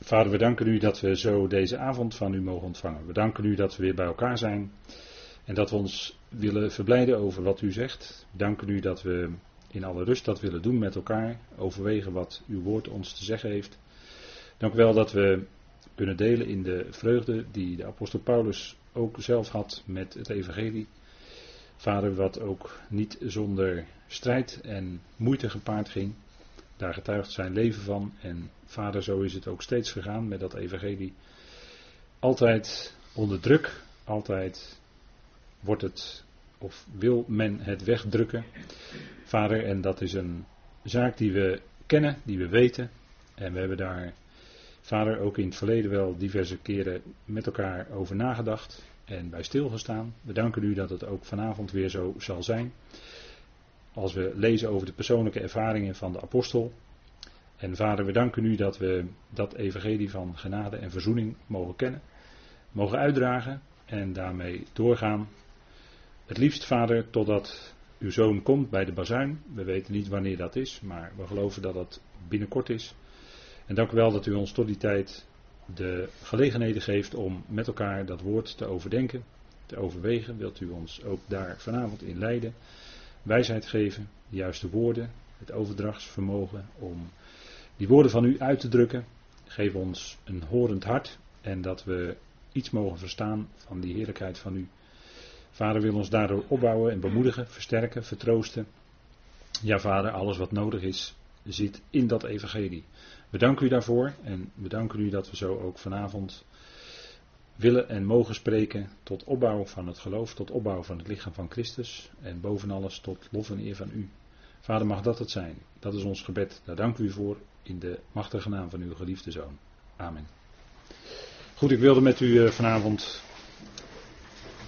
Vader, we danken u dat we zo deze avond van u mogen ontvangen. We danken u dat we weer bij elkaar zijn en dat we ons willen verblijden over wat u zegt. We danken u dat we in alle rust dat willen doen met elkaar, overwegen wat uw woord ons te zeggen heeft. Dank u wel dat we kunnen delen in de vreugde die de apostel Paulus ook zelf had met het evangelie. Vader, wat ook niet zonder strijd en moeite gepaard ging. Daar getuigt zijn leven van. En vader, zo is het ook steeds gegaan met dat evangelie. Altijd onder druk, altijd wordt het of wil men het wegdrukken. Vader, en dat is een zaak die we kennen, die we weten. En we hebben daar, vader, ook in het verleden wel diverse keren met elkaar over nagedacht en bij stilgestaan. We danken u dat het ook vanavond weer zo zal zijn. Als we lezen over de persoonlijke ervaringen van de apostel. En vader, we danken u dat we dat evangelie van genade en verzoening mogen kennen, mogen uitdragen en daarmee doorgaan. Het liefst, vader, totdat uw zoon komt bij de bazuin. We weten niet wanneer dat is, maar we geloven dat dat binnenkort is. En dank u wel dat u ons tot die tijd de gelegenheden geeft om met elkaar dat woord te overdenken, te overwegen. Wilt u ons ook daar vanavond in leiden, wijsheid geven, de juiste woorden, het overdrachtsvermogen om die woorden van u uit te drukken. Geef ons een horend hart en dat we iets mogen verstaan van die heerlijkheid van u. Vader wil ons daardoor opbouwen en bemoedigen, versterken, vertroosten. Ja, Vader, alles wat nodig is, zit in dat evangelie. We danken u daarvoor en we danken u dat we zo ook vanavond willen en mogen spreken tot opbouw van het geloof, tot opbouw van het lichaam van Christus en boven alles tot lof en eer van u. Vader, mag dat het zijn. Dat is ons gebed. Daar dank u voor in de machtige naam van uw geliefde zoon. Amen. Goed, ik wilde met u eh, vanavond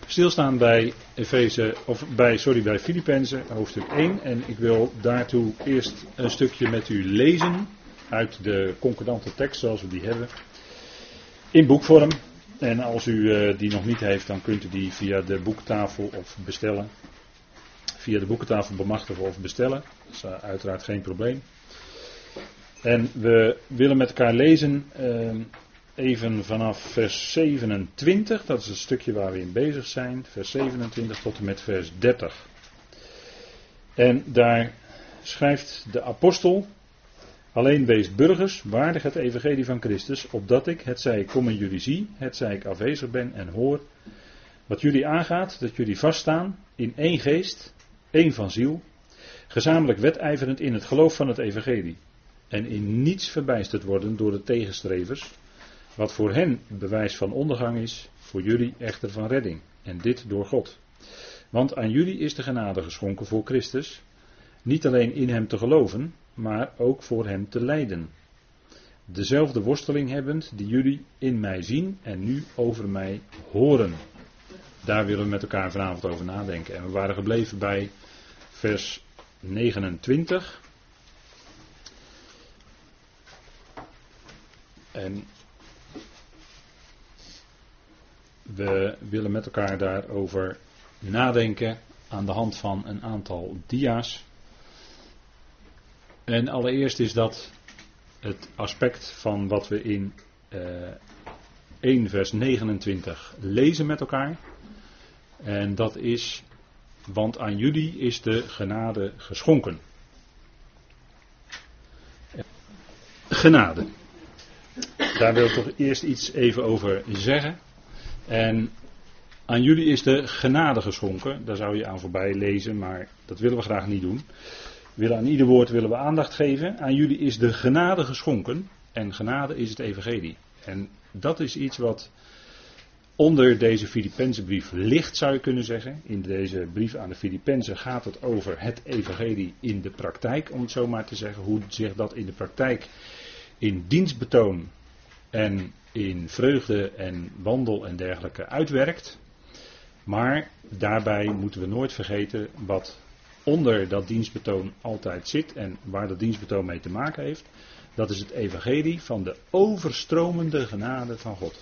stilstaan bij Efeze, of bij, sorry, bij Filippenzen, hoofdstuk 1. En ik wil daartoe eerst een stukje met u lezen uit de concordante tekst zoals we die hebben. In boekvorm. En als u uh, die nog niet heeft, dan kunt u die via de boektafel of bestellen. Via de boekentafel bemachtigen of bestellen. Dat is uh, uiteraard geen probleem. En we willen met elkaar lezen uh, even vanaf vers 27. Dat is het stukje waar we in bezig zijn. Vers 27 tot en met vers 30. En daar schrijft de apostel Alleen wees burgers, waardig het evangelie van Christus, opdat ik, het zij ik kom en jullie zie, het zij ik afwezig ben en hoor, wat jullie aangaat, dat jullie vaststaan in één geest, één van ziel, gezamenlijk wedijverend in het geloof van het evangelie, en in niets verbijsterd worden door de tegenstrevers, wat voor hen bewijs van ondergang is, voor jullie echter van redding, en dit door God. Want aan jullie is de genade geschonken voor Christus, niet alleen in hem te geloven, maar ook voor hem te lijden. Dezelfde worsteling hebbend die jullie in mij zien en nu over mij horen. Daar willen we met elkaar vanavond over nadenken. En we waren gebleven bij vers 29. En we willen met elkaar daarover nadenken aan de hand van een aantal dia's. En allereerst is dat het aspect van wat we in uh, eh, 1 vers 29 lezen met elkaar. En dat is, want aan jullie is de genade geschonken. Genade. Daar wil ik toch eerst iets even over zeggen. En aan jullie is de genade geschonken. Daar zou je aan voorbij lezen, maar dat willen we graag niet doen willen aan ieder woord willen we aandacht geven. Aan jullie is de genade geschonken. En genade is het evangelie. En dat is iets wat onder deze Filippense brief ligt, zou je kunnen zeggen. In deze brief aan de Filippenzen gaat het over het evangelie in de praktijk, om het zo maar te zeggen. Hoe zich dat in de praktijk in dienstbetoon en in vreugde en wandel en dergelijke uitwerkt. Maar daarbij moeten we nooit vergeten wat onder dat dienstbetoon altijd zit en waar dat dienstbetoon mee te maken heeft, dat is het evangelie van de overstromende genade van God.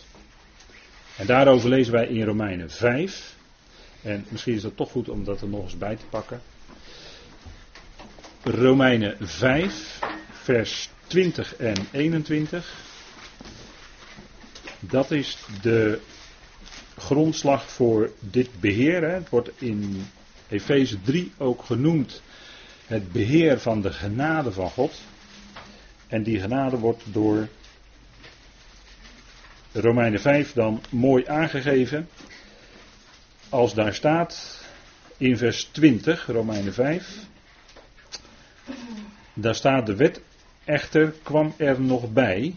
En daarover lezen wij in Romeinen 5. En misschien is het toch goed om dat er nog eens bij te pakken. Romeinen 5, vers 20 en 21. Dat is de grondslag voor dit beheer. Hè. Het wordt in Efeze 3 ook genoemd het beheer van de genade van God. En die genade wordt door Romeinen 5 dan mooi aangegeven. Als daar staat in vers 20, Romeinen 5. Daar staat de wet echter kwam er nog bij,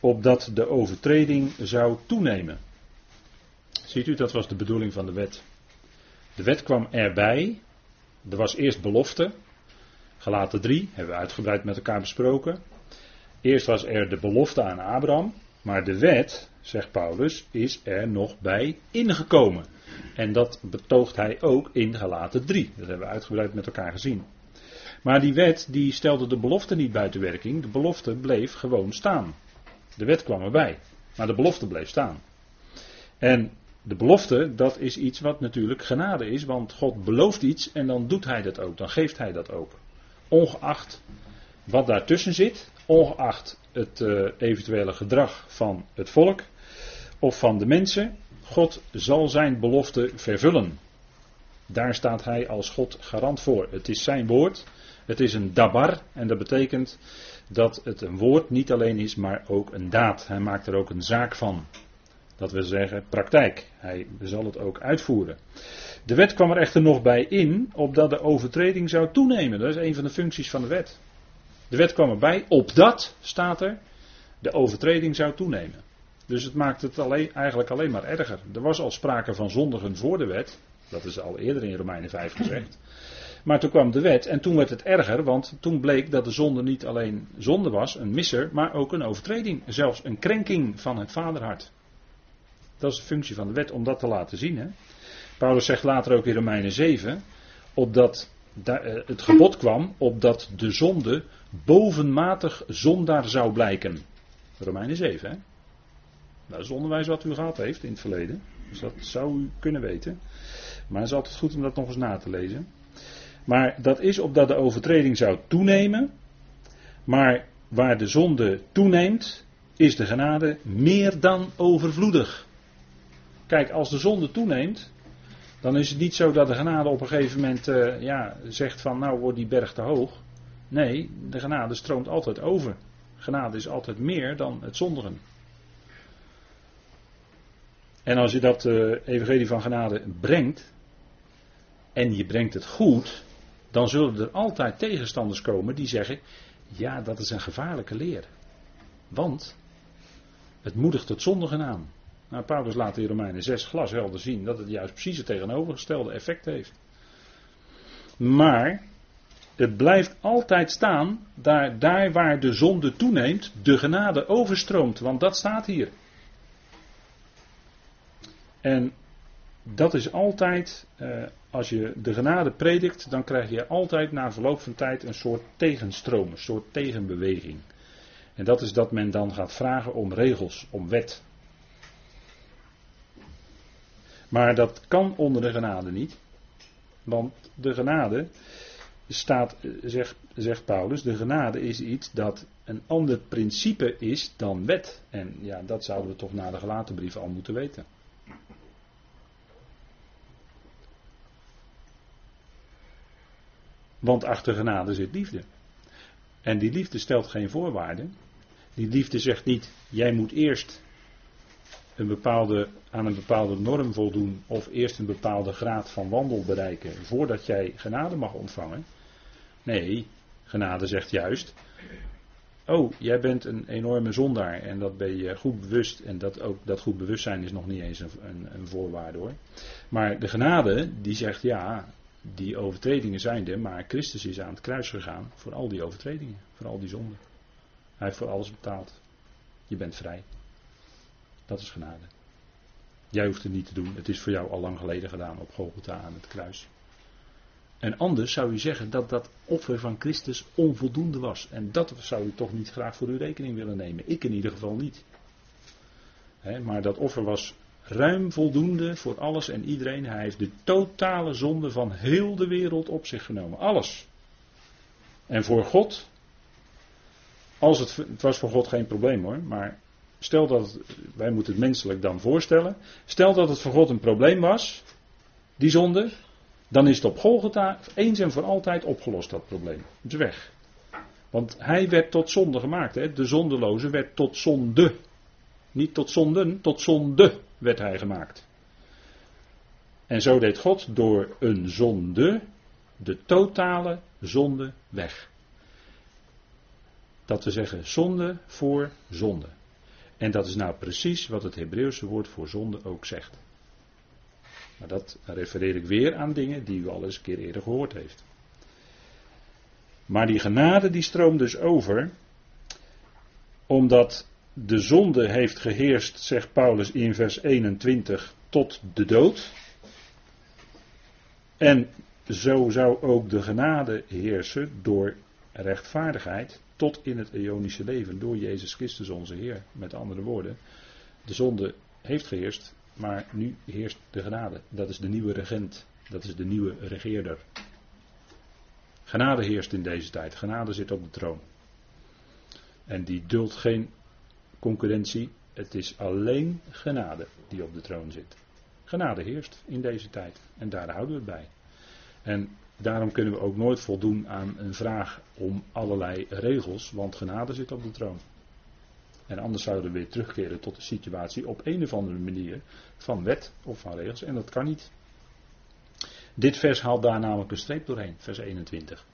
opdat de overtreding zou toenemen. Ziet u, dat was de bedoeling van de wet. De wet kwam erbij. Er was eerst belofte. Gelaten 3 hebben we uitgebreid met elkaar besproken. Eerst was er de belofte aan Abraham. Maar de wet, zegt Paulus, is er nog bij ingekomen. En dat betoogt hij ook in Galaten 3. Dat hebben we uitgebreid met elkaar gezien. Maar die wet die stelde de belofte niet buiten werking. De belofte bleef gewoon staan. De wet kwam erbij. Maar de belofte bleef staan. En de belofte, dat is iets wat natuurlijk genade is. Want God belooft iets en dan doet hij dat ook. Dan geeft hij dat ook. Ongeacht wat daartussen zit. Ongeacht het uh, eventuele gedrag van het volk of van de mensen. God zal zijn belofte vervullen. Daar staat hij als God garant voor. Het is zijn woord. Het is een dabar. En dat betekent dat het een woord niet alleen is, maar ook een daad. Hij maakt er ook een zaak van. Dat wil zeggen praktijk. Hij zal het ook uitvoeren. De wet kwam er echter nog bij in, opdat de overtreding zou toenemen. Dat is een van de functies van de wet. De wet kwam erbij, opdat, staat er, de overtreding zou toenemen. Dus het maakt het alleen, eigenlijk alleen maar erger. Er was al sprake van zondigen voor de wet. Dat is al eerder in Romeinen 5 gezegd. Maar toen kwam de wet en toen werd het erger, want toen bleek dat de zonde niet alleen zonde was, een misser, maar ook een overtreding. Zelfs een krenking van het vaderhart. Dat is de functie van de wet om dat te laten zien. Hè? Paulus zegt later ook in Romeinen 7, opdat eh, het gebod kwam, opdat de zonde bovenmatig zondaar zou blijken. Romeinen 7, hè? Dat is onderwijs wat u gehad heeft in het verleden. Dus dat zou u kunnen weten. Maar het is altijd goed om dat nog eens na te lezen. Maar dat is opdat de overtreding zou toenemen. Maar waar de zonde toeneemt, is de genade meer dan overvloedig. Kijk, als de zonde toeneemt, dan is het niet zo dat de genade op een gegeven moment uh, ja, zegt van nou wordt die berg te hoog. Nee, de genade stroomt altijd over. Genade is altijd meer dan het zondigen. En als je dat uh, evangelie van genade brengt, en je brengt het goed, dan zullen er altijd tegenstanders komen die zeggen, ja dat is een gevaarlijke leer. Want het moedigt het zondigen aan. Nou, Paulus laat in Romeinen 6 glashelder zien dat het juist precies het tegenovergestelde effect heeft. Maar het blijft altijd staan, daar, daar waar de zonde toeneemt, de genade overstroomt. Want dat staat hier. En dat is altijd, eh, als je de genade predikt, dan krijg je altijd na verloop van tijd een soort tegenstroom, een soort tegenbeweging. En dat is dat men dan gaat vragen om regels, om wet. Maar dat kan onder de genade niet. Want de genade staat, zegt, zegt Paulus, de genade is iets dat een ander principe is dan wet. En ja, dat zouden we toch na de gelaten brief al moeten weten. Want achter genade zit liefde. En die liefde stelt geen voorwaarden. Die liefde zegt niet, jij moet eerst een bepaalde, aan een bepaalde norm voldoen of eerst een bepaalde graad van wandel bereiken voordat jij genade mag ontvangen. Nee, genade zegt juist, oh, jij bent een enorme zondaar en dat ben je goed bewust en dat, ook, dat goed bewustzijn is nog niet eens een, een, een voorwaarde hoor. Maar de genade die zegt ja, die overtredingen zijn er, maar Christus is aan het kruis gegaan voor al die overtredingen, voor al die zonden. Hij heeft voor alles betaald. Je bent vrij. Dat is genade. Jij hoeft het niet te doen. Het is voor jou al lang geleden gedaan op Golgotha aan het kruis. En anders zou u zeggen dat dat offer van Christus onvoldoende was. En dat zou u toch niet graag voor uw rekening willen nemen. Ik in ieder geval niet. maar dat offer was ruim voldoende voor alles en iedereen. Hij heeft de totale zonde van heel de wereld op zich genomen. Alles. En voor God, als het, het was voor God geen probleem hoor, maar stel dat, wij moeten het menselijk dan voorstellen, stel dat het voor God een probleem was, die zonde, dan is het op Golgotha eens en voor altijd opgelost, dat probleem. Het is weg. Want hij werd tot zonde gemaakt. Hè? De zondeloze werd tot zonde. Niet tot zonden, tot zonde werd hij gemaakt. En zo deed God door een zonde de totale zonde weg. Dat we zeggen zonde voor zonde. En dat is nou precies wat het Hebreeuwse woord voor zonde ook zegt. Maar dat refereer ik weer aan dingen die u al eens een keer eerder gehoord heeft. Maar die genade die stroomt dus over, omdat de zonde heeft geheerst, zegt Paulus in vers 21, tot de dood. En zo zou ook de genade heersen door rechtvaardigheid tot in het eonische leven, door Jezus Christus onze Heer. Met andere woorden, de zonde heeft geheerst, maar nu heerst de genade. Dat is de nieuwe regent, dat is de nieuwe regeerder. Genade heerst in deze tijd. Genade zit op de troon. En die duldt geen concurrentie. Het is alleen genade die op de troon zit. Genade heerst in deze tijd. En daar houden we het bij. En daarom kunnen we ook nooit voldoen aan een vraag om allerlei regels, want genade zit op de troon. En anders zouden we weer terugkeren tot de situatie op een of andere manier van wet of van regels. En dat kan niet. Dit vers haalt daar namelijk een streep doorheen, vers 21.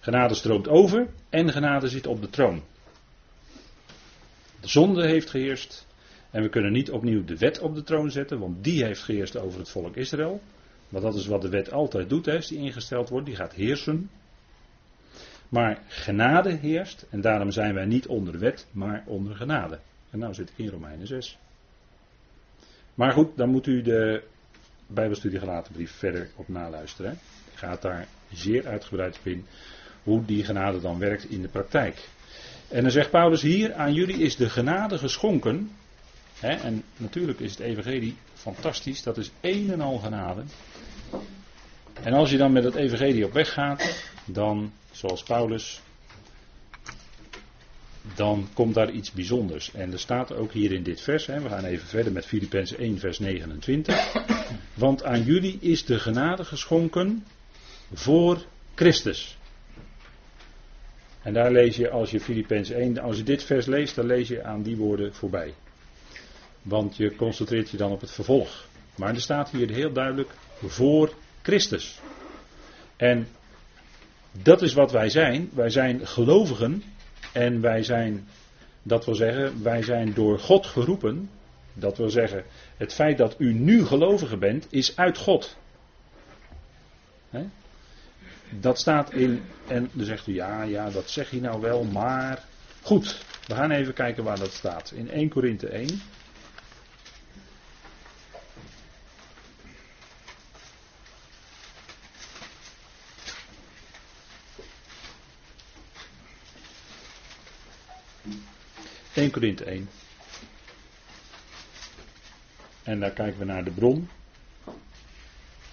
Genade stroomt over en genade zit op de troon. De zonde heeft geheerst en we kunnen niet opnieuw de wet op de troon zetten, want die heeft geheerst over het volk Israël. Want dat is wat de wet altijd doet, hè, als die ingesteld wordt, die gaat heersen. Maar genade heerst en daarom zijn wij niet onder wet, maar onder genade. En nou zit ik in Romeinen 6. Maar goed, dan moet u de Bijbelstudie gelaten brief verder op naluisteren. Ik ga het daar zeer uitgebreid in hoe die genade dan werkt in de praktijk. En dan zegt Paulus hier, aan jullie is de genade geschonken. En natuurlijk is het evangelie fantastisch, dat is een en al genade. En als je dan met het evangelie op weg gaat, dan, zoals Paulus, dan komt daar iets bijzonders. En er staat ook hier in dit vers, we gaan even verder met Filippenzen 1 vers 29. Want aan jullie is de genade geschonken voor Christus. En daar lees je, als je Filippenzen 1, als je dit vers leest, dan lees je aan die woorden voorbij. Want je concentreert je dan op het vervolg. Maar er staat hier heel duidelijk voor Christus. En dat is wat wij zijn. Wij zijn gelovigen. En wij zijn, dat wil zeggen, wij zijn door God geroepen. Dat wil zeggen, het feit dat u nu gelovige bent, is uit God. Dat staat in, en dan zegt u ja, ja, dat zeg je nou wel, maar. Goed, we gaan even kijken waar dat staat. In 1 Korinthe 1. ...1 Korinthe 1. En daar kijken we naar de bron.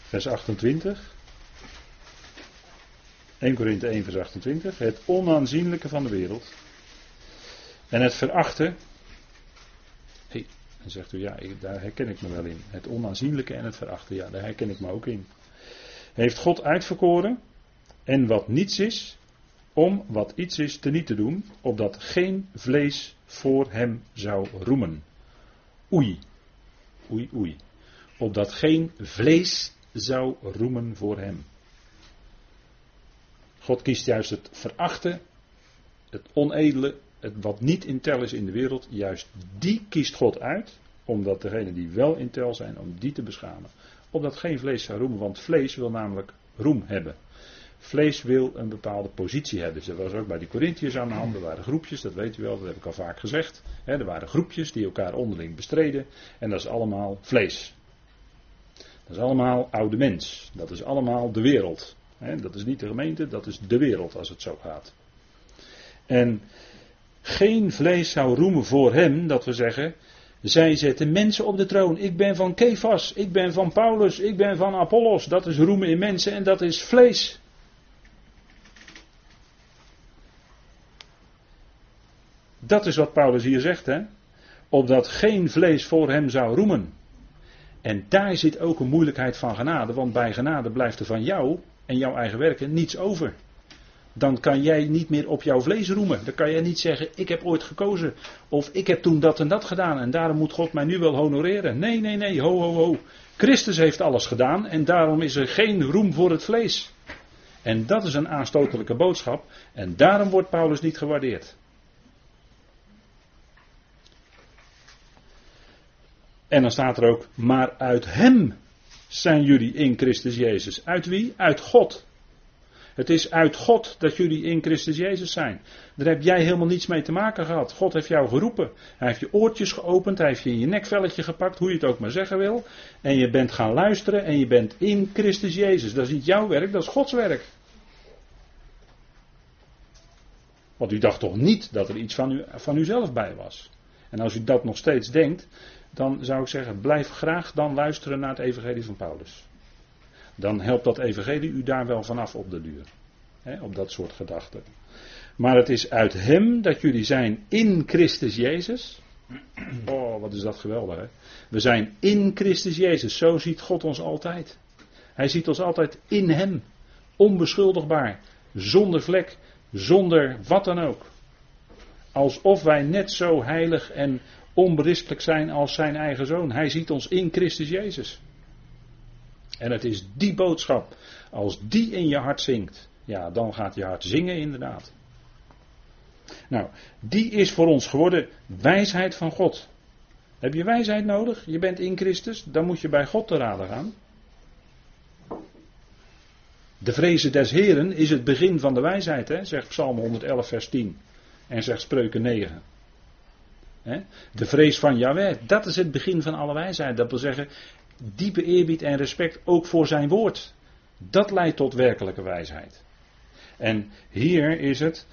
Vers 28. 1 Korinthe 1 vers 28. Het onaanzienlijke van de wereld. En het verachten. Hey, dan zegt u, ja, daar herken ik me wel in. Het onaanzienlijke en het verachten, ja, daar herken ik me ook in. Heeft God uitverkoren en wat niets is, om wat iets is te niet te doen, opdat geen vlees voor hem zou roemen. Oei, oei, oei. Opdat geen vlees zou roemen voor hem. God kiest juist het verachten, het onedele, het wat niet in tel is in de wereld, juist die kiest God uit, omdat degenen die wel in tel zijn, om die te beschamen. Opdat geen vlees zou roemen, want vlees wil namelijk roem hebben. Vlees wil een bepaalde positie hebben. Dat was ook bij die Corinthiërs aan de hand. Er waren groepjes, dat weet u wel, dat heb ik al vaak gezegd. er waren groepjes die elkaar onderling bestreden. En dat is allemaal vlees. Dat is allemaal oude mens. Dat is allemaal de wereld dat is niet de gemeente, dat is de wereld als het zo gaat. En geen vlees zou roemen voor hem, dat we zeggen, zij zetten mensen op de troon. Ik ben van Kefas, ik ben van Paulus, ik ben van Apollos. Dat is roemen in mensen en dat is vlees. Dat is wat Paulus hier zegt, hè? opdat geen vlees voor hem zou roemen. En daar zit ook een moeilijkheid van genade, want bij genade blijft er van jou en jouw eigen werken niets over. Dan kan jij niet meer op jouw vlees roemen. Dan kan jij niet zeggen: Ik heb ooit gekozen. Of ik heb toen dat en dat gedaan. En daarom moet God mij nu wel honoreren. Nee, nee, nee. Ho, ho, ho. Christus heeft alles gedaan. En daarom is er geen roem voor het vlees. En dat is een aanstotelijke boodschap. En daarom wordt Paulus niet gewaardeerd. En dan staat er ook, maar uit Hem zijn jullie in Christus Jezus. Uit wie? Uit God. Het is uit God dat jullie in Christus Jezus zijn. Daar heb jij helemaal niets mee te maken gehad. God heeft jou geroepen. Hij heeft je oortjes geopend. Hij heeft je in je nekvelletje gepakt, hoe je het ook maar zeggen wil. En je bent gaan luisteren en je bent in Christus Jezus. Dat is niet jouw werk, dat is Gods werk. Want u dacht toch niet dat er iets van, u, van uzelf bij was. En als u dat nog steeds denkt, dan zou ik zeggen, blijf graag dan luisteren naar het evangelie van Paulus. Dan helpt dat evangelie u daar wel vanaf op de duur. Op dat soort gedachten. Maar het is uit hem dat jullie zijn in Christus Jezus. Oh, wat is dat geweldig hè. We zijn in Christus Jezus. Zo ziet God ons altijd. Hij ziet ons altijd in hem. Onbeschuldigbaar. Zonder vlek. Zonder wat dan ook. Alsof wij net zo heilig en onberispelijk zijn als zijn eigen zoon. Hij ziet ons in Christus Jezus. En het is die boodschap, als die in je hart zingt, ja, dan gaat je hart zingen inderdaad. Nou, die is voor ons geworden wijsheid van God. Heb je wijsheid nodig? Je bent in Christus, dan moet je bij God te raden gaan. De vrezen des Heren is het begin van de wijsheid, hè? zegt Psalm 111, vers 10. En zegt Spreuken 9. De vrees van Yahweh, dat is het begin van alle wijsheid. Dat wil zeggen, diepe eerbied en respect ook voor zijn woord. Dat leidt tot werkelijke wijsheid. En hier is het,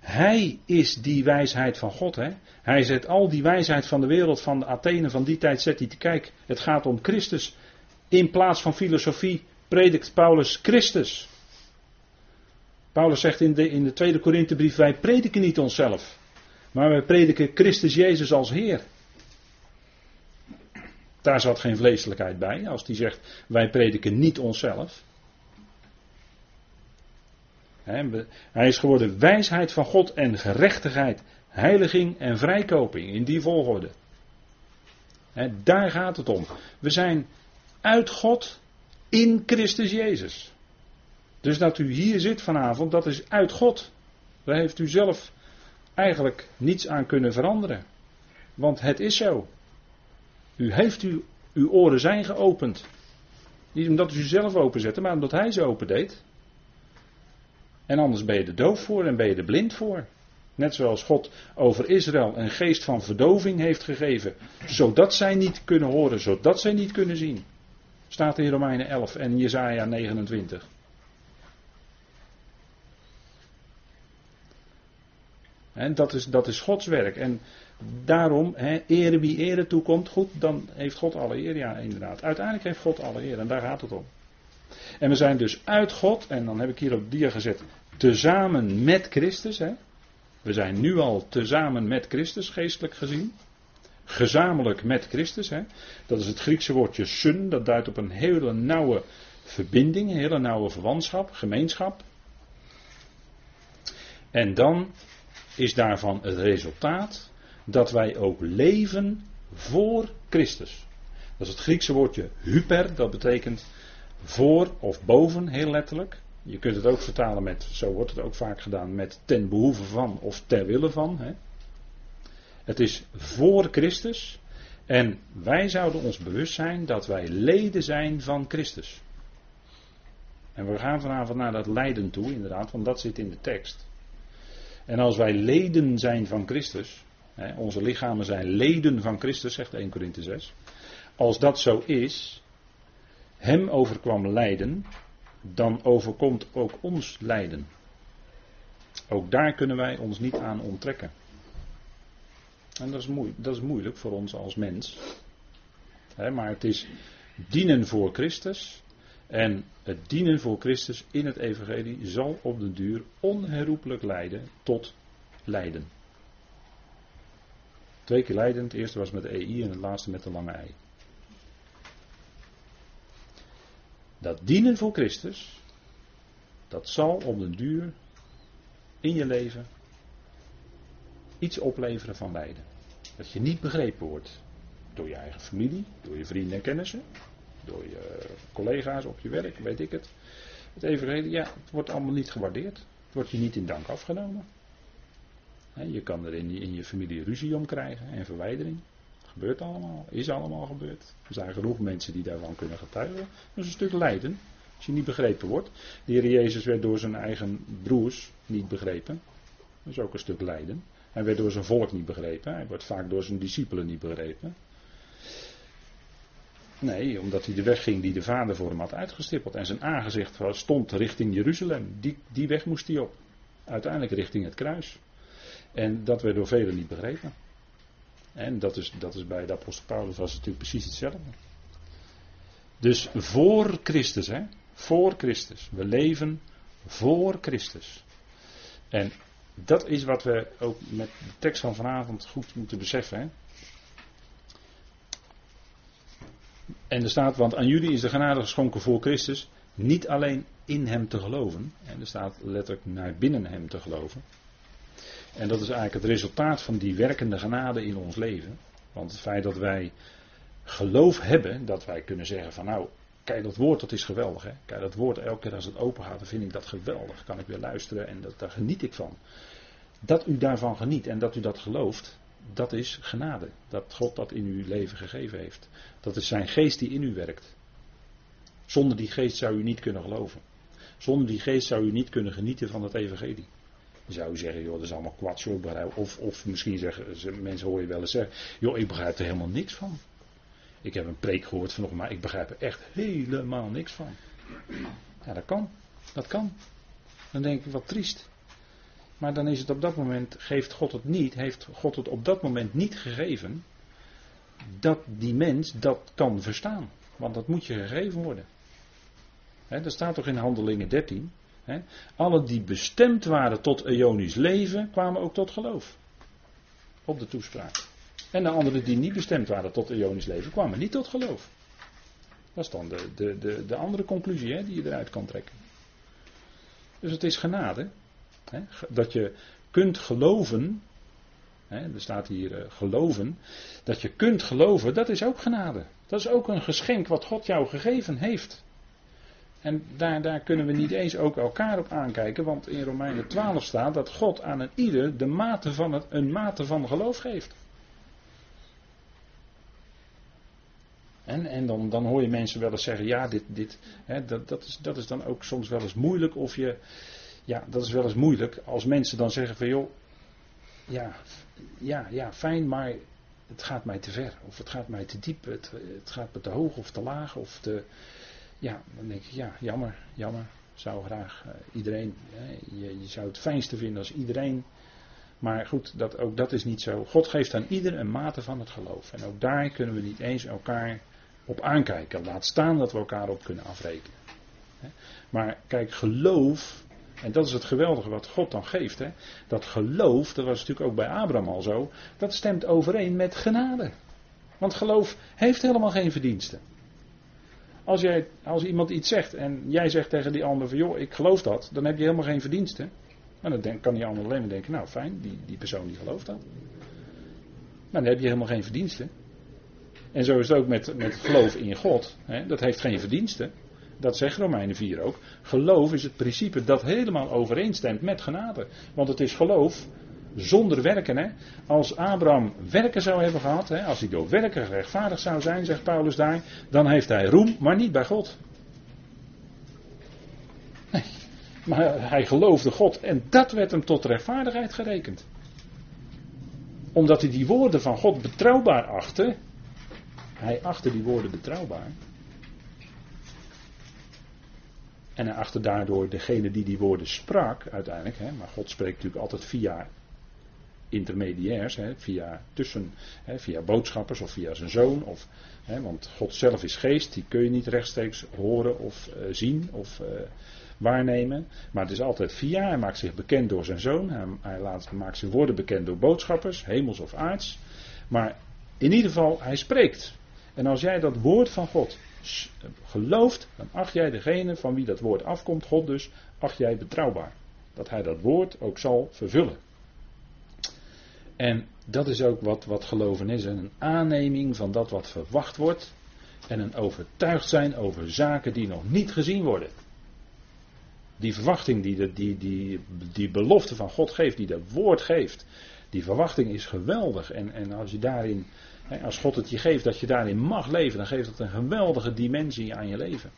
hij is die wijsheid van God. Hè? Hij zet al die wijsheid van de wereld, van de Athene van die tijd, zet hij te kijken. Het gaat om Christus. In plaats van filosofie predikt Paulus Christus. Paulus zegt in de, in de tweede Korinthebrief, wij prediken niet onszelf. Maar wij prediken Christus Jezus als Heer. Daar zat geen vleeselijkheid bij, als hij zegt wij prediken niet onszelf. Hij is geworden wijsheid van God en gerechtigheid, heiliging en vrijkoping in die volgorde. Daar gaat het om. We zijn uit God in Christus Jezus. Dus dat u hier zit vanavond, dat is uit God. Daar heeft u zelf eigenlijk niets aan kunnen veranderen. Want het is zo. U heeft u, uw oren zijn geopend. Niet omdat u ze zelf openzette, maar omdat hij ze opendeed. En anders ben je er doof voor en ben je er blind voor. Net zoals God over Israël een geest van verdoving heeft gegeven. Zodat zij niet kunnen horen, zodat zij niet kunnen zien. Staat in Romeinen 11 en Jesaja 29. En dat, is, dat is Gods werk. En daarom, he, ere wie ere toekomt, goed, dan heeft God alle eer. Ja, inderdaad. Uiteindelijk heeft God alle eer en daar gaat het om. En we zijn dus uit God, en dan heb ik hier op dia gezet, tezamen met Christus. Hè. We zijn nu al tezamen met Christus, geestelijk gezien. Gezamenlijk met Christus. Hè. Dat is het Griekse woordje sun, dat duidt op een hele nauwe verbinding, een hele nauwe verwantschap, gemeenschap. En dan is daarvan het resultaat dat wij ook leven voor Christus. Dat is het Griekse woordje hyper, dat betekent voor of boven, heel letterlijk. Je kunt het ook vertalen met, zo wordt het ook vaak gedaan, met ten behoeve van of ter wille van. Hè. Het is voor Christus. En wij zouden ons bewust zijn dat wij leden zijn van Christus. En we gaan vanavond naar dat lijden toe, inderdaad, want dat zit in de tekst. En als wij leden zijn van Christus, hè, onze lichamen zijn leden van Christus, zegt 1 Korinthe 6. Als dat zo is, hem overkwam lijden, dan overkomt ook ons lijden. Ook daar kunnen wij ons niet aan onttrekken. En dat is, dat is moeilijk voor ons als mens. maar het is dienen voor Christus. En het dienen voor Christus in het Evangelie zal op den duur onherroepelijk leiden tot lijden. Twee keer leiden. Het eerste was met de EI en het laatste met de lange ei. Dat dienen voor Christus, dat zal op den duur in je leven iets opleveren van beide. Dat je niet begrepen wordt door je eigen familie, door je vrienden en kennissen, door je collega's op je werk, weet ik het. Het evangelie, ja, het wordt allemaal niet gewaardeerd. Het wordt je niet in dank afgenomen. Je kan er in, in je familie ruzie om krijgen en verwijdering. Gebeurt allemaal, is allemaal gebeurd. Er zijn genoeg mensen die daarvan kunnen getuigen. Dat is een stuk lijden, als je niet begrepen wordt. De heer Jezus werd door zijn eigen broers niet begrepen. Dat is ook een stuk lijden. Hij werd door zijn volk niet begrepen. Hij wordt vaak door zijn discipelen niet begrepen. Nee, omdat hij de weg ging die de vader voor hem had uitgestippeld. En zijn aangezicht stond richting Jeruzalem. Die, die weg moest hij op. Uiteindelijk richting het kruis. En dat werd door velen niet begrepen. En dat is, dat is bij de apostel Paulus was natuurlijk precies hetzelfde. Dus voor Christus, hè? Voor Christus. We leven voor Christus. En dat is wat we ook met de tekst van vanavond goed moeten beseffen. Hè? En er staat, want aan jullie is de genade geschonken voor Christus, niet alleen in hem te geloven. En er staat letterlijk naar binnen hem te geloven. En dat is eigenlijk het resultaat van die werkende genade in ons leven. Want het feit dat wij geloof hebben, dat wij kunnen zeggen van nou, kijk dat woord dat is geweldig. Hè? Kijk dat woord elke keer als het open gaat, dan vind ik dat geweldig. Kan ik weer luisteren en dat, daar geniet ik van. Dat u daarvan geniet en dat u dat gelooft, dat is genade. Dat God dat in uw leven gegeven heeft. Dat is zijn geest die in u werkt. Zonder die geest zou u niet kunnen geloven. Zonder die geest zou u niet kunnen genieten van het evangelie. Dan zou je zeggen, joh, dat is allemaal kwats. Of, of misschien zeggen mensen, hoor je wel eens zeggen, joh, ik begrijp er helemaal niks van. Ik heb een preek gehoord vanochtend, maar ik begrijp er echt helemaal niks van. Ja, dat kan. Dat kan. Dan denk ik, wat triest. Maar dan is het op dat moment, geeft God het niet, heeft God het op dat moment niet gegeven, dat die mens dat kan verstaan. Want dat moet je gegeven worden. He, dat staat toch in Handelingen 13. He, alle die bestemd waren tot Ionisch leven, kwamen ook tot geloof. Op de toespraak. En de anderen die niet bestemd waren tot Ionisch leven, kwamen niet tot geloof. Dat is dan de, de, de andere conclusie die je eruit kan trekken. Dus het is genade. Dat je kunt geloven. er staat hier uh, geloven. Dat je kunt geloven, dat is ook genade. Dat is ook een geschenk wat God jou gegeven heeft. En daar, daar kunnen we niet eens ook elkaar op aankijken, want in Romeinen 12 staat dat God aan een ieder de mate van het, een mate van geloof geeft. En, en dan, dan hoor je mensen wel eens zeggen, ja, dit, dit, hè, dat, dat, is, dat is dan ook soms wel eens moeilijk. Of je, ja, dat is wel eens moeilijk als mensen dan zeggen van, joh, ja, ja, ja, fijn, maar het gaat mij te ver. Of het gaat mij te diep, het, het gaat me te hoog of te laag. Of te, ja, dan denk ik, ja, jammer, jammer. Zou graag uh, iedereen, hè, je, je zou het fijnste vinden als iedereen maar goed, dat, ook dat is niet zo. God geeft aan ieder een mate van het geloof. En ook daar kunnen we niet eens elkaar op aankijken. Laat staan dat we elkaar op kunnen afrekenen. Maar kijk, geloof, en dat is het geweldige wat God dan geeft. Hè? Dat geloof, dat was natuurlijk ook bij Abraham al zo, dat stemt overeen met genade. Want geloof heeft helemaal geen verdiensten. Als, jij, als iemand iets zegt en jij zegt tegen die ander van joh, ik geloof dat, dan heb je helemaal geen verdiensten. Maar dan kan die ander alleen maar denken, nou fijn, die, die persoon die gelooft dat. Maar dan heb je helemaal geen verdiensten. En zo is het ook met, met geloof in God. Hè? Dat heeft geen verdiensten. Dat zegt Romeinen 4 ook. Geloof is het principe dat helemaal overeenstemt met genade. Want het is geloof zonder werken. Als Abraham werken zou hebben gehad, hè? als hij door werken rechtvaardig zou zijn, zegt Paulus daar, dan heeft hij roem, maar niet bij God. Nee. Maar hij geloofde God en dat werd hem tot rechtvaardigheid gerekend. Omdat hij die woorden van God betrouwbaar achtte, hij achtte die woorden betrouwbaar. En hij achtte daardoor degene die die woorden sprak, uiteindelijk. Hè, maar God spreekt natuurlijk altijd via intermediairs, hè, via, tussen, hè, via boodschappers of via zijn zoon. Of, hè, want God zelf is geest, die kun je niet rechtstreeks horen of uh, zien. Of, uh, waarnemen. Maar het is altijd via. Hij maakt zich bekend door zijn zoon. Hij, hij laat, maakt zijn woorden bekend door boodschappers, hemels of aards. Maar in ieder geval, hij spreekt. En als jij dat woord van God gelooft, dan acht jij degene van wie dat woord afkomt, God dus, acht jij betrouwbaar. Dat hij dat woord ook zal vervullen. En dat is ook wat, wat geloven is. Een aanneming van dat wat verwacht wordt. En een overtuigd zijn over zaken die nog niet gezien worden. Die verwachting die, de, die, die, die belofte van God geeft, die dat woord geeft. Die verwachting is geweldig. En, en als je daarin, als God het je geeft, dat je daarin mag leven, dan geeft het een geweldige dimensie aan je leven.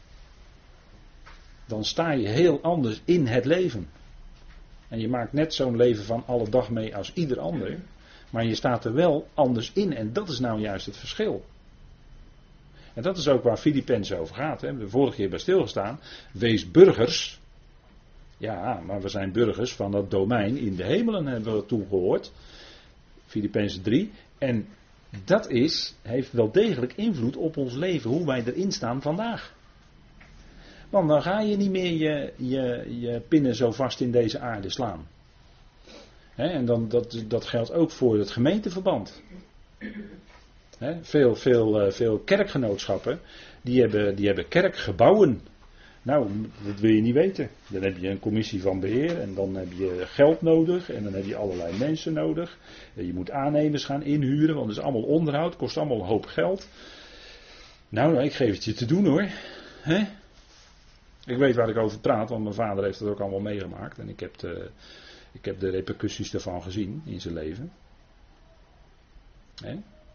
Dan sta je heel anders in het leven. En je maakt net zo'n leven van alle dag mee als ieder ander. Maar je staat er wel anders in. En dat is nou juist het verschil. En dat is ook waar Filippenzen over gaat. Hè. We hebben de vorige keer bij stilgestaan. Wees burgers. Ja, maar we zijn burgers van dat domein in de hemelen hebben we toegehoord. Filippenzen 3. En dat is, heeft wel degelijk invloed op ons leven, hoe wij erin staan vandaag. Want dan ga je niet meer je, je, je pinnen zo vast in deze aarde slaan. en dan, dat, dat geldt ook voor het gemeenteverband. veel, veel, eh, veel kerkgenootschappen die hebben, die hebben kerkgebouwen. Nou, dat wil je niet weten. Dan heb je een commissie van beheer en dan heb je geld nodig en dan heb je allerlei mensen nodig. Je moet aannemers gaan inhuren, want het is allemaal onderhoud, kost allemaal een hoop geld. Nou, nou ik geef het je te doen hoor. He? Ik weet waar ik over praat, want mijn vader heeft het ook allemaal meegemaakt. En ik heb de, ik heb de repercussies daarvan gezien in zijn leven.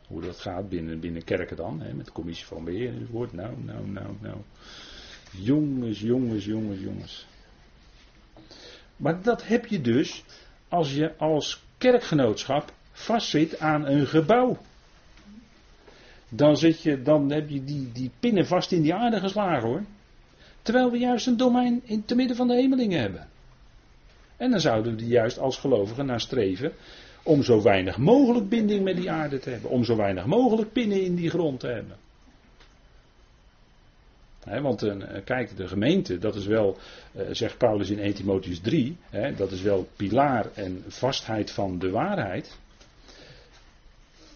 Hoe dat gaat binnen, binnen kerken dan, met de commissie van beheer enzovoort. Nou, nou, nou, nou. Jongens, jongens, jongens, jongens. Maar dat heb je dus als je als kerkgenootschap vastzit aan een gebouw. Dan, zit je, dan heb je die, die pinnen vast in die aarde geslagen hoor. Terwijl we juist een domein in te midden van de hemelingen hebben. En dan zouden we juist als gelovigen naar streven om zo weinig mogelijk binding met die aarde te hebben. Om zo weinig mogelijk pinnen in die grond te hebben. Want uh, kijk, de gemeente, dat is wel, uh, zegt Paulus in 1 Timotheus 3, dat is wel pilaar en vastheid van de waarheid.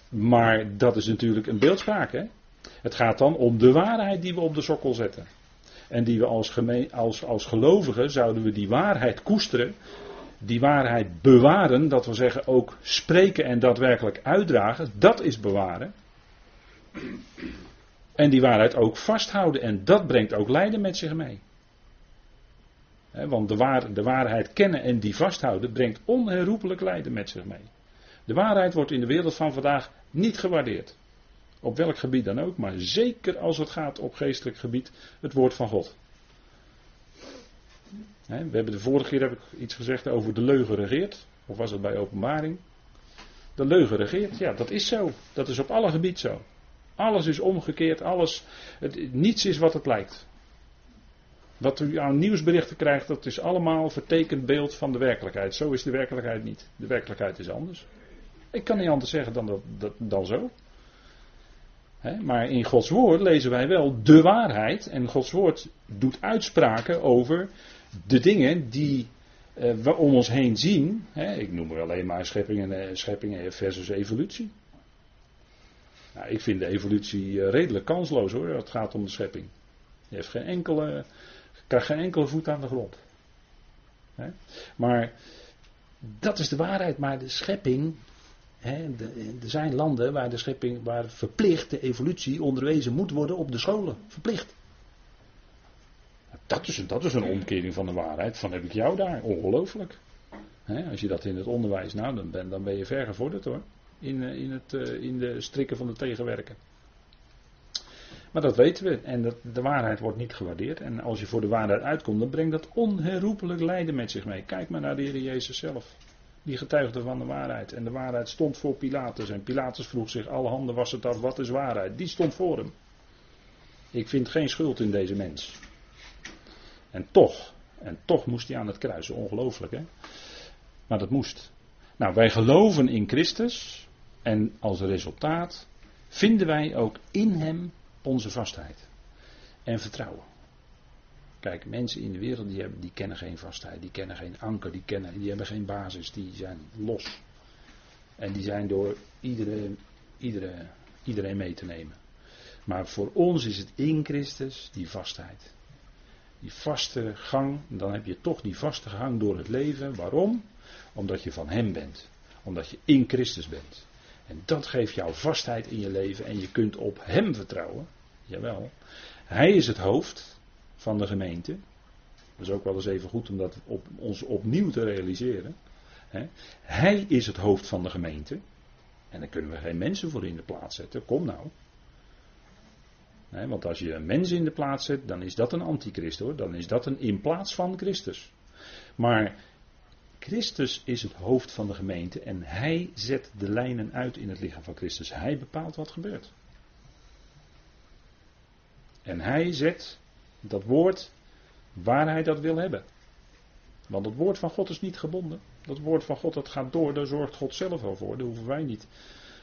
Maar dat is natuurlijk een beeldspraak. Het gaat dan om de waarheid die we op de sokkel zetten. En die we als, als, als gelovigen zouden we die waarheid koesteren. Die waarheid bewaren, dat wil zeggen ook spreken en daadwerkelijk uitdragen. Dat is bewaren. En die waarheid ook vasthouden. En dat brengt ook lijden met zich mee. want de, waar, de waarheid kennen en die vasthouden brengt onherroepelijk lijden met zich mee. De waarheid wordt in de wereld van vandaag niet gewaardeerd. Op welk gebied dan ook, maar zeker als het gaat op geestelijk gebied, het woord van God. we hebben de vorige keer heb ik iets gezegd over de leugen regeert. Of was het bij openbaring? De leugen regeert, ja, dat is zo. Dat is op alle gebieden zo. Alles is omgekeerd, alles. Het, niets is wat het lijkt. Wat u aan nieuwsberichten krijgt, dat is allemaal vertekend beeld van de werkelijkheid. Zo is de werkelijkheid niet. De werkelijkheid is anders. Ik kan niet anders zeggen dan, dat, dan zo maar in Gods woord lezen wij wel de waarheid. En Gods woord doet uitspraken over de dingen die uh, we om ons heen zien. ik noem er alleen maar schepping en, schepping versus evolutie. Nou, ik vind de evolutie eh, redelijk kansloos hoor, het gaat om de schepping. Je heeft geen enkele, krijgt geen enkele voet aan de grond. Maar dat is de waarheid, maar de schepping er zijn landen waar de schepping, waar verplicht de evolutie onderwezen moet worden op de scholen. Verplicht. Dat is, dat is een omkering van de waarheid. Van heb ik jou daar? Ongelooflijk. als je dat in het onderwijs, nou, dan ben, dan ben je ver gevorderd hoor. In, eh, in, het, eh, in de strikken van de tegenwerken. Maar dat weten we. En dat, de waarheid wordt niet gewaardeerd. En als je voor de waarheid uitkomt, dan brengt dat onherroepelijk lijden met zich mee. Kijk maar naar de Heer Jezus zelf. Die getuigde van de waarheid. En de waarheid stond voor Pilatus. En Pilatus vroeg zich, alle handen was het af, wat is waarheid? Die stond voor hem. Ik vind geen schuld in deze mens. En toch, en toch moest hij aan het kruisen. Ongelooflijk hè. Maar dat moest. Nou, wij geloven in Christus. En als resultaat vinden wij ook in hem onze vastheid. En vertrouwen. Kijk, mensen in de wereld die, hebben, die kennen geen vastheid, die kennen geen anker, die, kennen, die hebben geen basis, die zijn los. En die zijn door iedereen, iedereen, iedereen mee te nemen. Maar voor ons is het in Christus die vastheid. Die vaste gang, dan heb je toch die vaste gang door het leven. Waarom? Omdat je van Hem bent. Omdat je in Christus bent. En dat geeft jou vastheid in je leven en je kunt op Hem vertrouwen. Jawel. Hij is het hoofd van de gemeente. Dat is ook wel eens even goed om dat op, ons opnieuw te realiseren. Hij is het hoofd van de gemeente. En daar kunnen we geen mensen voor in de plaats zetten. Kom nou. want als je een mens in de plaats zet, dan is dat een antichrist hoor. Dan is dat een in plaats van Christus. Maar Christus is het hoofd van de gemeente en hij zet de lijnen uit in het lichaam van Christus. Hij bepaalt wat gebeurt. En hij zet dat woord waar hij dat wil hebben. Want het woord van God is niet gebonden. Dat woord van God dat gaat door, daar zorgt God zelf al voor. Dat hoeven wij niet.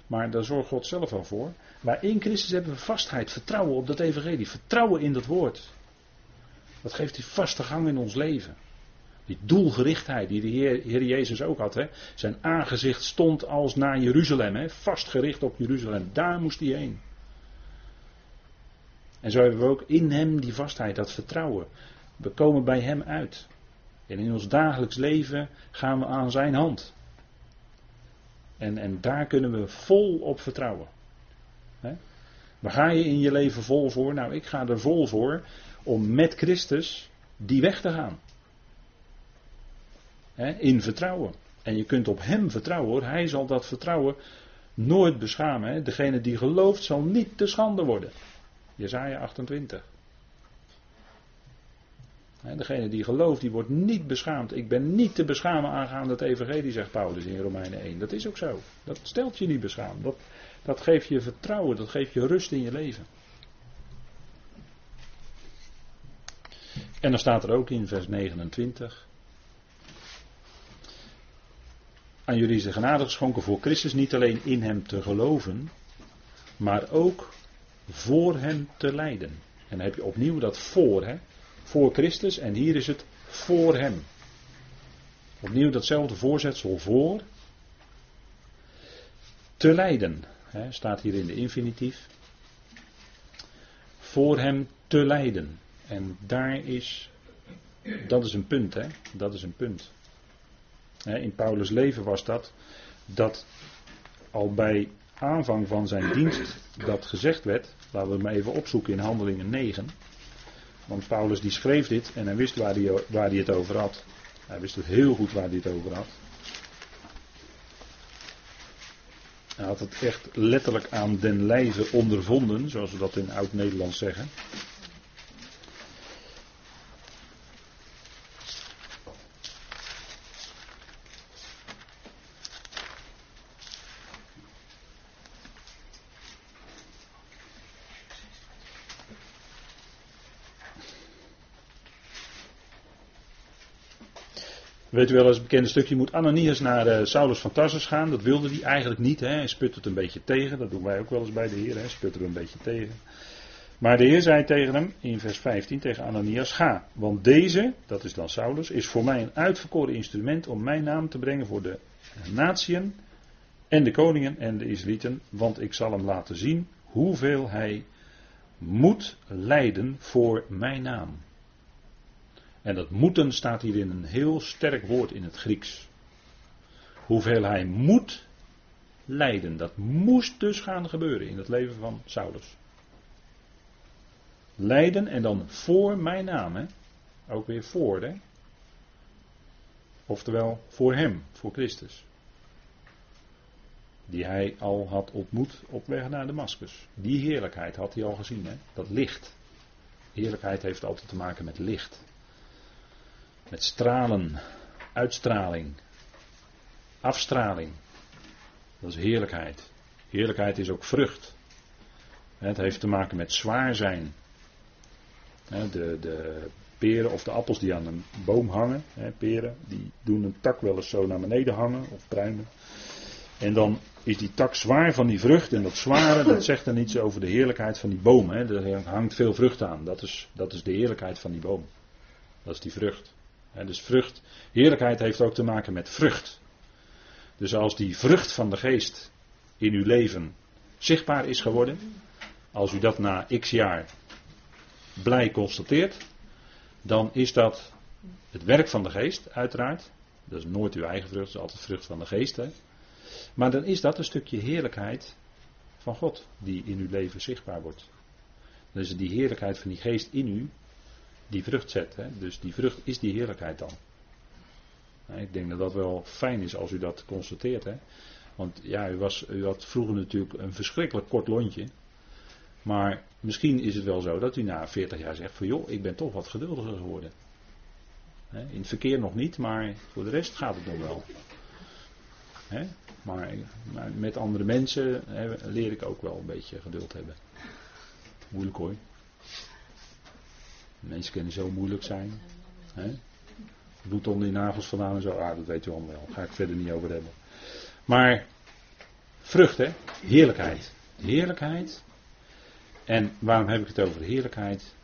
Maar daar zorgt God zelf al voor. Maar in Christus hebben we vastheid, vertrouwen op dat evangelie, vertrouwen in dat woord. Dat geeft die vaste gang in ons leven. Die doelgerichtheid die de Heer, Jezus ook had. Hè. Zijn aangezicht stond als naar Jeruzalem. Hè. Vastgericht op Jeruzalem. Daar moest hij heen. En zo hebben we ook in Hem die vastheid, dat vertrouwen. We komen bij Hem uit. En in ons dagelijks leven gaan we aan Zijn hand. En, en daar kunnen we vol op vertrouwen. He? Waar ga je in je leven vol voor? Nou, ik ga er vol voor om met Christus die weg te gaan. In vertrouwen. En je kunt op Hem vertrouwen hoor. Hij zal dat vertrouwen nooit beschamen. Degene die gelooft zal niet te schande worden. Jezaja 28. Degene die gelooft, die wordt niet beschaamd. Ik ben niet te beschamen aangaande het evangelie, zegt Paulus in Romeinen 1. Dat is ook zo. Dat stelt je niet beschaamd. Dat, dat geeft je vertrouwen, dat geeft je rust in je leven. En dan staat er ook in vers 29. Aan jullie is de genade geschonken voor Christus niet alleen in hem te geloven, maar ook voor hem te lijden. En dan heb je opnieuw dat voor, hè? Voor Christus en hier is het voor hem. Opnieuw datzelfde voorzetsel voor. Te lijden, hè, staat hier in de infinitief. Voor hem te lijden. En daar is, dat is een punt, hè? Dat is een punt. In Paulus' leven was dat, dat al bij aanvang van zijn dienst dat gezegd werd, laten we het maar even opzoeken in Handelingen 9. Want Paulus die schreef dit en hij wist waar hij, waar hij het over had. Hij wist het heel goed waar hij het over had. Hij had het echt letterlijk aan den lijve ondervonden, zoals we dat in oud-Nederlands zeggen. Weet u wel, het bekende stukje moet Ananias naar uh, Saulus van Tarsus gaan. Dat wilde hij eigenlijk niet. Hè. Hij sput het een beetje tegen. Dat doen wij ook wel eens bij de Heer. Hè. Sputten we een beetje tegen. Maar de Heer zei tegen hem in vers 15 tegen Ananias: Ga, want deze, dat is dan Saulus, is voor mij een uitverkoren instrument om mijn naam te brengen voor de natieën en de koningen en de Israëlieten. Want ik zal hem laten zien hoeveel hij moet lijden voor mijn naam. En dat moeten staat hier in een heel sterk woord in het Grieks. Hoeveel hij moet lijden. Dat moest dus gaan gebeuren in het leven van Saulus. Lijden en dan voor mijn naam. Hè? Ook weer voor. Hè? Oftewel voor hem, voor Christus. Die hij al had ontmoet op weg naar Damascus. Die heerlijkheid had hij al gezien. Hè? Dat licht. Heerlijkheid heeft altijd te maken met licht. Met stralen, uitstraling, afstraling. Dat is heerlijkheid. Heerlijkheid is ook vrucht. Het heeft te maken met zwaar zijn. De, de peren of de appels die aan een boom hangen, peren, die doen een tak wel eens zo naar beneden hangen of pruimen. En dan is die tak zwaar van die vrucht. En dat zware, dat zegt dan iets over de heerlijkheid van die boom. Hè. Er hangt veel vrucht aan. Dat is, dat is de heerlijkheid van die boom. Dat is die vrucht. Dus vrucht, heerlijkheid heeft ook te maken met vrucht. Dus als die vrucht van de geest in uw leven zichtbaar is geworden, als u dat na x jaar blij constateert, dan is dat het werk van de geest, uiteraard. Dat is nooit uw eigen vrucht, dat is altijd vrucht van de geest. Hè? Maar dan is dat een stukje heerlijkheid van God die in uw leven zichtbaar wordt. Dus die heerlijkheid van die geest in u, die vrucht zet. Hè? Dus die vrucht is die heerlijkheid dan. Ik denk dat dat wel fijn is als u dat constateert. Hè? Want ja, u, was, u had vroeger natuurlijk een verschrikkelijk kort lontje. Maar misschien is het wel zo dat u na 40 jaar zegt van joh, ik ben toch wat geduldiger geworden. In het verkeer nog niet, maar voor de rest gaat het nog wel. Maar, met andere mensen leer ik ook wel een beetje geduld hebben. Moeilijk hoor. Mensen kunnen zo moeilijk zijn. He? Bloed onder die nagels vandaan en zo. Ah, dat weet u allemaal wel. Daar ga ik verder niet over hebben. Maar vrucht, hè? Heerlijkheid. Heerlijkheid. En waarom heb ik het over heerlijkheid?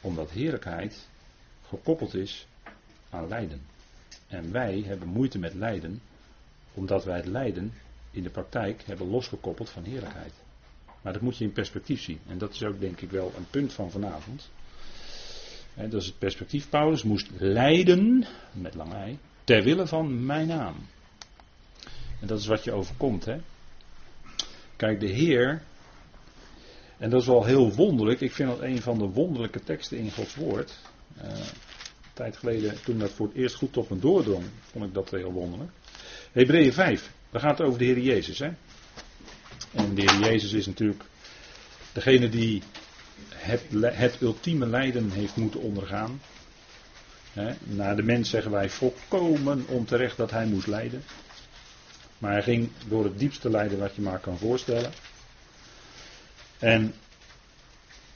Omdat heerlijkheid gekoppeld is aan lijden. En wij hebben moeite met lijden, omdat wij het lijden in de praktijk hebben losgekoppeld van heerlijkheid. Maar dat moet je in perspectief zien. En dat is ook denk ik wel een punt van vanavond. Dat is het perspectief. Paulus moest lijden, met lang ei, ter wille van mijn naam. En dat is wat je overkomt. Hè? Kijk, de Heer, en dat is wel heel wonderlijk. Ik vind dat een van de wonderlijke teksten in Gods woord. Uh, tijd geleden, toen dat voor het eerst goed tot me doordrong, vond ik dat heel wonderlijk. Hebreeën 5, daar gaat het over de Heer Jezus. Hè? En de Heer Jezus is natuurlijk degene die het, het ultieme lijden heeft moeten ondergaan. Naar de mens zeggen wij volkomen onterecht dat hij moest lijden. Maar hij ging door het diepste lijden wat je maar kan voorstellen. En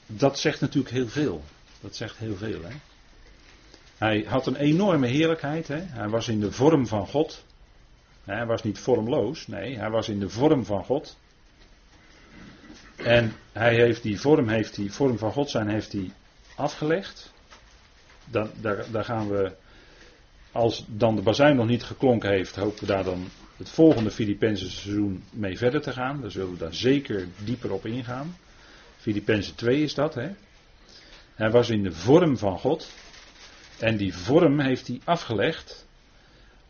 dat zegt natuurlijk heel veel. Dat zegt heel veel. Hij had een enorme heerlijkheid. Hij was in de vorm van God. Hij was niet vormloos. Nee, hij was in de vorm van God. En hij heeft die vorm, heeft die vorm van God zijn, heeft hij afgelegd. Dan, daar, daar gaan we, als dan de bazuin nog niet geklonken heeft, hopen we daar dan het volgende Filippense seizoen mee verder te gaan. Daar zullen we daar zeker dieper op ingaan. Filippense 2 is dat. Hè? Hij was in de vorm van God. En die vorm heeft hij afgelegd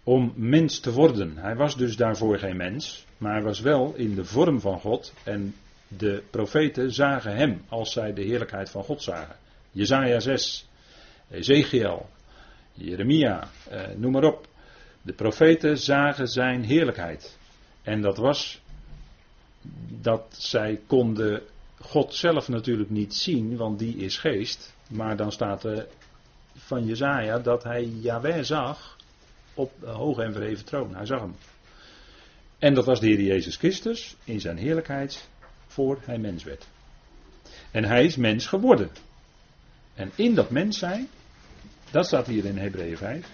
om mens te worden. Hij was dus daarvoor geen mens, maar hij was wel in de vorm van God. En de profeten zagen hem als zij de heerlijkheid van God zagen. Jezaja 6, Ezekiel, Jeremia, eh, noem maar op. De profeten zagen zijn heerlijkheid. En dat was dat zij konden God zelf natuurlijk niet zien, want die is geest. Maar dan staat er van Jezaja dat hij Yahweh zag op de hoge en verheven troon. Hij zag hem. En dat was de Heer Jezus Christus in zijn heerlijkheid voor hij mens werd. En hij is mens geworden. En in dat mens zijn, dat staat hier in Hebreeën 5.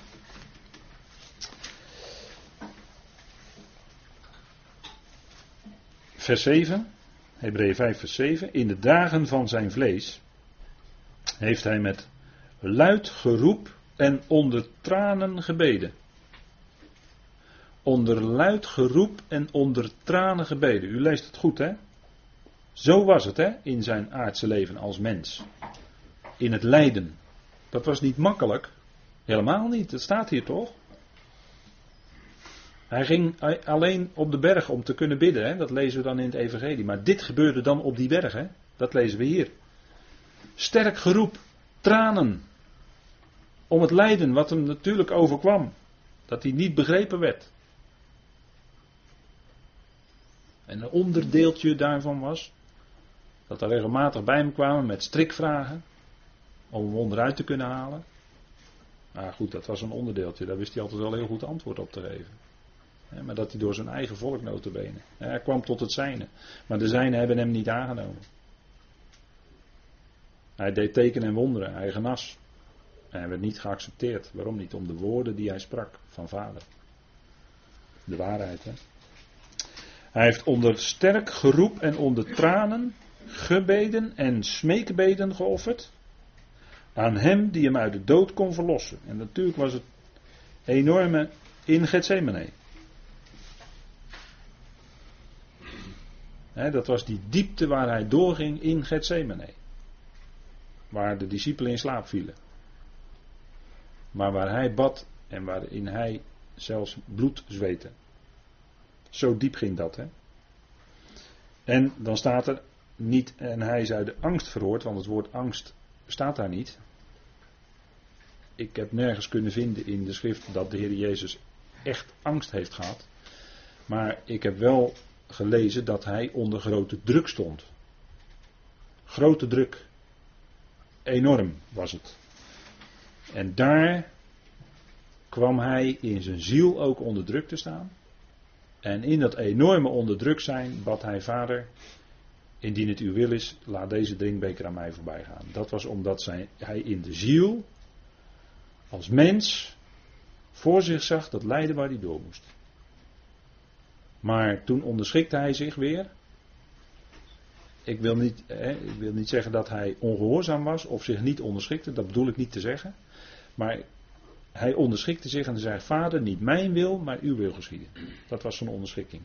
Vers 7, Hebreeën 5, vers 7. In de dagen van zijn vlees heeft hij met luid geroep en onder tranen gebeden. Onder luid geroep en onder tranen gebeden. U leest het goed, hè? Zo was het, hè, in zijn aardse leven als mens. In het lijden. Dat was niet makkelijk. Helemaal niet. Dat staat hier toch? Hij ging alleen op de berg om te kunnen bidden. Hè? Dat lezen we dan in het Evangelie. Maar dit gebeurde dan op die berg. Hè? Dat lezen we hier. Sterk geroep. Tranen. Om het lijden wat hem natuurlijk overkwam. Dat hij niet begrepen werd. En een onderdeeltje daarvan was. Dat er regelmatig bij hem kwamen met strikvragen. Om hem onderuit te kunnen halen. Maar goed, dat was een onderdeeltje. Daar wist hij altijd wel heel goed antwoord op te geven. Maar dat hij door zijn eigen volk notabene. Hij kwam tot het zijne. Maar de zijne hebben hem niet aangenomen. Hij deed tekenen en wonderen. Hij genas. En werd niet geaccepteerd. Waarom niet? Om de woorden die hij sprak van vader. De waarheid. Hè? Hij heeft onder sterk geroep en onder tranen gebeden en smeekbeden geofferd. Aan hem die hem uit de dood kon verlossen. En natuurlijk was het enorme in Gethsemane. dat was die diepte waar hij doorging in Gethsemane. Waar de discipelen in slaap vielen. Maar waar hij bad en waarin hij zelfs bloed zweette. Zo diep ging dat. En dan staat er niet, en hij is uit de angst verhoord, want het woord angst staat daar niet. Ik heb nergens kunnen vinden in de schrift dat de Heer Jezus echt angst heeft gehad. Maar ik heb wel gelezen dat hij onder grote druk stond. Grote druk. Enorm was het. En daar kwam hij in zijn ziel ook onder druk te staan. En in dat enorme onder druk zijn bad hij vader, indien het uw wil is, laat deze drinkbeker aan mij voorbij gaan. Dat was omdat hij in de ziel, als mens, voor zich zag dat lijden waar hij door moest. Maar toen onderschikte hij zich weer. Ik wil, niet, hè, ik wil niet zeggen dat hij ongehoorzaam was of zich niet onderschikte, dat bedoel ik niet te zeggen. Maar hij onderschikte zich en zei: Vader, niet mijn wil, maar uw wil geschieden. Dat was zijn onderschikking.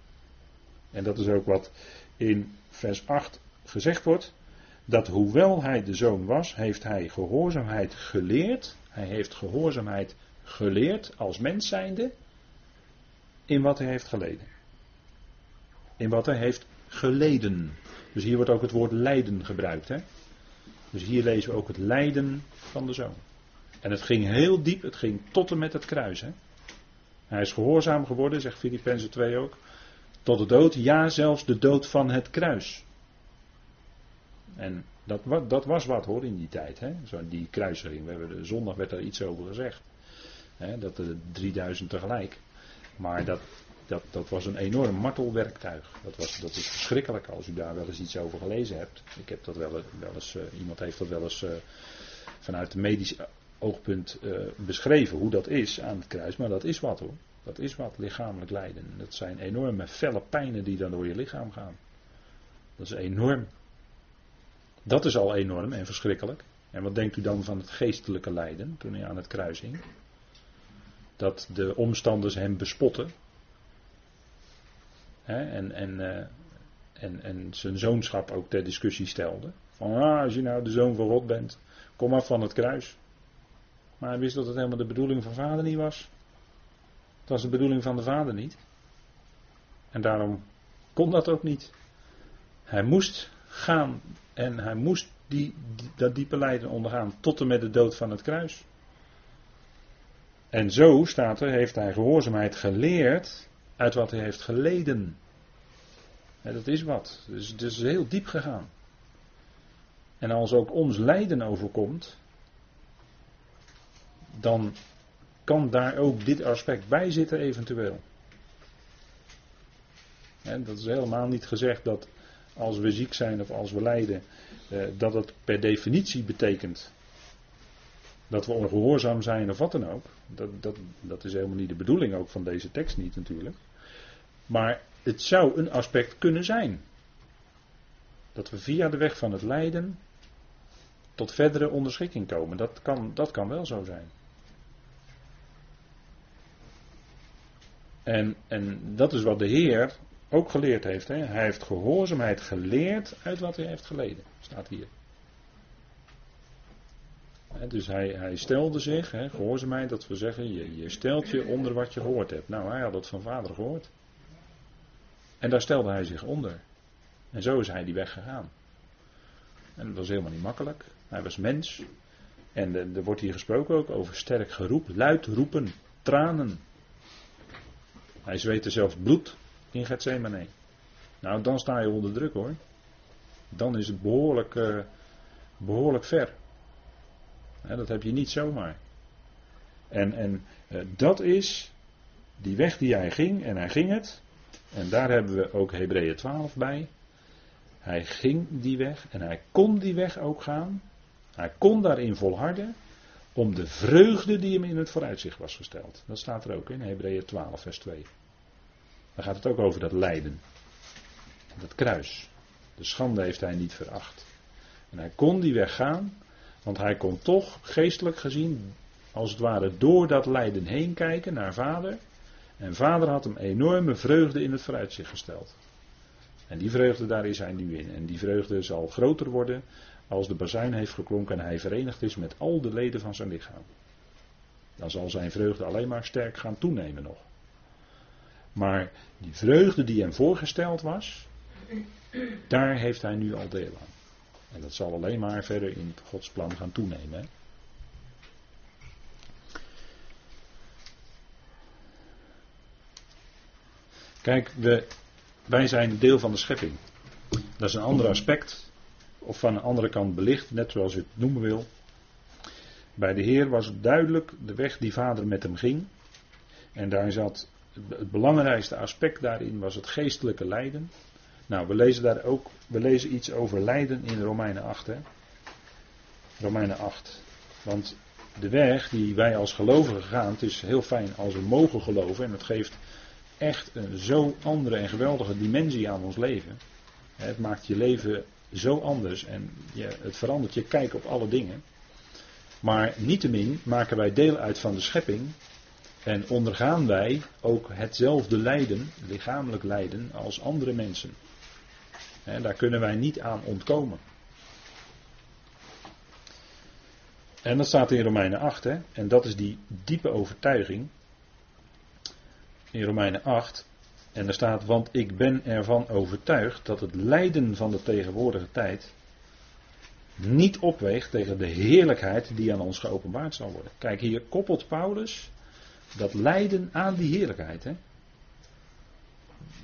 En dat is ook wat in vers 8 gezegd wordt. Dat hoewel hij de zoon was, heeft hij gehoorzaamheid geleerd. Hij heeft gehoorzaamheid geleerd als mens zijnde. In wat hij heeft geleden. In wat hij heeft geleden. Dus hier wordt ook het woord lijden gebruikt. Hè? Dus hier lezen we ook het lijden van de zoon. En het ging heel diep, het ging tot en met het kruis. Hè? Hij is gehoorzaam geworden, zegt Filippenzen 2 ook. Tot de dood, ja, zelfs de dood van het kruis. En dat, dat was wat hoor in die tijd, hè? Zo, die kruising. We hebben zondag werd daar iets over gezegd. Hè? Dat er 3000 tegelijk. Maar dat, dat, dat was een enorm martelwerktuig. Dat, was, dat is verschrikkelijk als u daar wel eens iets over gelezen hebt. Ik heb dat wel, wel eens, uh, iemand heeft dat wel eens uh, vanuit de medische oogpunt uh, beschreven hoe dat is aan het kruis. Maar dat is wat hoor. Dat is wat lichamelijk lijden. Dat zijn enorme felle pijnen die dan door je lichaam gaan. Dat is enorm. Dat is al enorm en verschrikkelijk. En wat denkt u dan van het geestelijke lijden toen hij aan het kruis hing? Dat de omstanders hem bespotten. Hè, en, en, uh, en, en zijn zoonschap ook ter discussie stelde. Van ah, als je nou de zoon van God bent, kom af van het kruis. Maar hij wist dat het helemaal de bedoeling van vader niet was. Het was de bedoeling van de vader niet. En daarom kon dat ook niet. Hij moest gaan en hij moest die, dat diepe lijden ondergaan tot en met de dood van het kruis. En zo staat er, heeft hij gehoorzaamheid geleerd uit wat hij heeft geleden. dat is wat. Dus is heel diep gegaan. En als ook ons lijden overkomt, dan kan daar ook dit aspect bij zitten eventueel. En dat is helemaal niet gezegd dat als we ziek zijn of als we lijden, eh, dat het per definitie betekent dat we ongehoorzaam zijn of wat dan ook. Dat, dat, dat is helemaal niet de bedoeling ook van deze tekst niet natuurlijk. Maar het zou een aspect kunnen zijn. Dat we via de weg van het lijden tot verdere onderschikking komen. Dat kan, dat kan wel zo zijn. En, en dat is wat de Heer ook geleerd heeft. Hè? Hij heeft gehoorzaamheid geleerd uit wat hij heeft geleden. Staat hier. dus hij, hij stelde zich, hè, gehoorzaamheid, dat we zeggen, je, je stelt je onder wat je gehoord hebt. Nou, hij had dat van vader gehoord. En daar stelde hij zich onder. En zo is hij die weg gegaan. En dat was helemaal niet makkelijk. Hij was mens. En er wordt hier gesproken ook over sterk geroep, luid roepen, tranen. Hij zweette zelfs bloed in Gethsemane. Nou, dan sta je onder druk hoor. Dan is het behoorlijk, uh, behoorlijk ver. dat heb je niet zomaar. En, en uh, dat is die weg die hij ging, en hij ging het. En daar hebben we ook Hebreeën 12 bij. Hij ging die weg en hij kon die weg ook gaan. Hij kon daarin volharden om de vreugde die hem in het vooruitzicht was gesteld. Dat staat er ook in Hebreeën 12, vers 2. Dan gaat het ook over dat lijden. Dat kruis. De schande heeft hij niet veracht. En hij kon die weg gaan, Want hij kon toch geestelijk gezien, als het ware, door dat lijden heen kijken naar vader. En vader had hem enorme vreugde in het vooruitzicht gesteld. En die vreugde, daar is hij nu in. En die vreugde zal groter worden als de bazuin heeft geklonken en hij verenigd is met al de leden van zijn lichaam. Dan zal zijn vreugde alleen maar sterk gaan toenemen nog. Maar die vreugde die hem voorgesteld was, daar heeft hij nu al deel aan. En dat zal alleen maar verder in Gods plan gaan toenemen. Kijk, we, wij zijn deel van de schepping. Dat is een ander aspect, of van een andere kant belicht, net zoals u het noemen wil. Bij de Heer was duidelijk de weg die vader met hem ging. En daar zat het belangrijkste aspect daarin was het geestelijke lijden. Nou, we lezen daar ook, we lezen iets over lijden in Romeinen 8. Hè? Romeinen 8. Want de weg die wij als gelovigen gaan, het is heel fijn als we mogen geloven en het geeft echt een zo andere en geweldige dimensie aan ons leven. Het maakt je leven zo anders en het verandert je kijk op alle dingen. Maar niettemin maken wij deel uit van de schepping en ondergaan wij ook hetzelfde lijden, lichamelijk lijden, als andere mensen. daar kunnen wij niet aan ontkomen. En dat staat in Romeinen 8, hè? en dat is die diepe overtuiging. In Romeinen 8, en er staat, want ik ben ervan overtuigd dat het lijden van de tegenwoordige tijd niet opweegt tegen de heerlijkheid die aan ons geopenbaard zal worden. Kijk, hier koppelt Paulus dat lijden aan die heerlijkheid. Hè?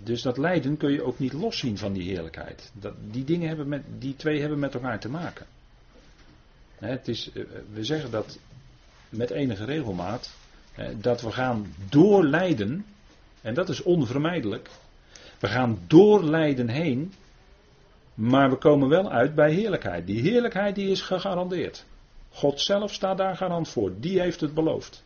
Dus dat lijden kun je ook niet loszien van die heerlijkheid. Dat, die, dingen hebben met, die twee hebben met elkaar te maken. Het is, eh, we zeggen dat met enige regelmaat. Dat we gaan door lijden. En dat is onvermijdelijk. We gaan door lijden heen. Maar we komen wel uit bij heerlijkheid. Die heerlijkheid die is gegarandeerd. God zelf staat daar garant voor. Die heeft het beloofd.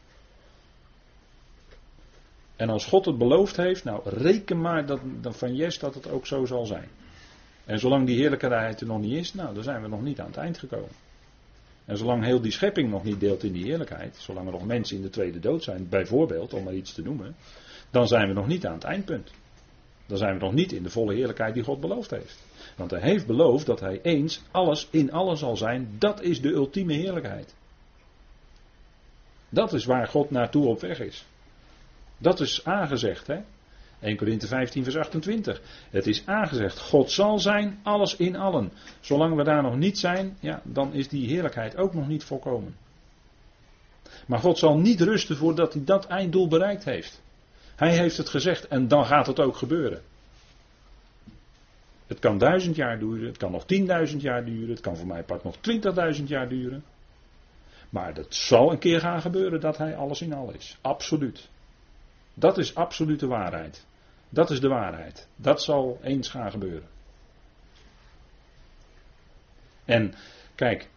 En als God het beloofd heeft, nou reken maar dat, van yes dat het ook zo zal zijn. En zolang die heerlijkheid er nog niet is, nou dan zijn we nog niet aan het eind gekomen. En zolang heel die schepping nog niet deelt in die heerlijkheid, zolang er nog mensen in de tweede dood zijn, bijvoorbeeld, om maar iets te noemen, dan zijn we nog niet aan het eindpunt. Dan zijn we nog niet in de volle heerlijkheid die God beloofd heeft. Want hij heeft beloofd dat hij eens alles in alles zal zijn. Dat is de ultieme heerlijkheid. Dat is waar God naartoe op weg is. Dat is aangezegd, hè? 1 Korinthe 15, vers 28. Het is aangezegd, God zal zijn, alles in allen. Zolang we daar nog niet zijn, ja, dan is die heerlijkheid ook nog niet volkomen. Maar God zal niet rusten voordat hij dat einddoel bereikt heeft. Hij heeft het gezegd en dan gaat het ook gebeuren. Het kan duizend jaar duren, het kan nog tienduizend jaar duren, het kan voor mij part nog twintigduizend jaar duren. Maar het zal een keer gaan gebeuren dat hij alles in al is. Absoluut. Dat is absolute waarheid. Dat is de waarheid. Dat zal eens gaan gebeuren. En kijk,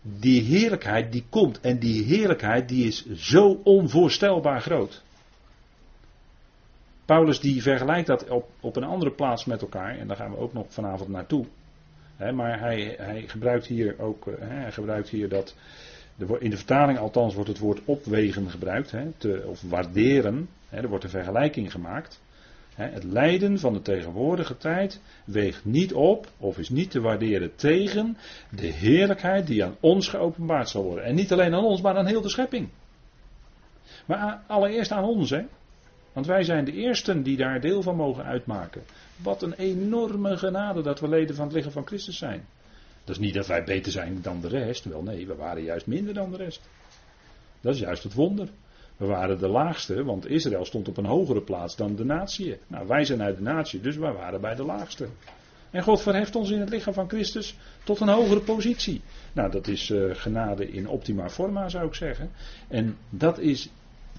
die heerlijkheid die komt en die heerlijkheid die is zo onvoorstelbaar groot. Paulus die vergelijkt dat op, op een andere plaats met elkaar en daar gaan we ook nog vanavond naartoe. maar hij, hij, gebruikt hier ook, eh, gebruikt hier dat, in de vertaling althans wordt het woord opwegen gebruikt, te, of waarderen er wordt een vergelijking gemaakt. Het lijden van de tegenwoordige tijd weegt niet op of is niet te waarderen tegen de heerlijkheid die aan ons geopenbaard zal worden. En niet alleen aan ons, maar aan heel de schepping. Maar allereerst aan ons, hè? Want wij zijn de eersten die daar deel van mogen uitmaken. Wat een enorme genade dat we leden van het lichaam van Christus zijn. Dat is niet dat wij beter zijn dan de rest. Wel nee, we waren juist minder dan de rest. Dat is juist het wonder. We waren de laagste, want Israël stond op een hogere plaats dan de natie. Nou, wij zijn uit de natie, dus wij waren bij de laagste. En God verheft ons in het lichaam van Christus tot een hogere positie. Nou, dat is uh, genade in optima forma, zou ik zeggen. En dat is,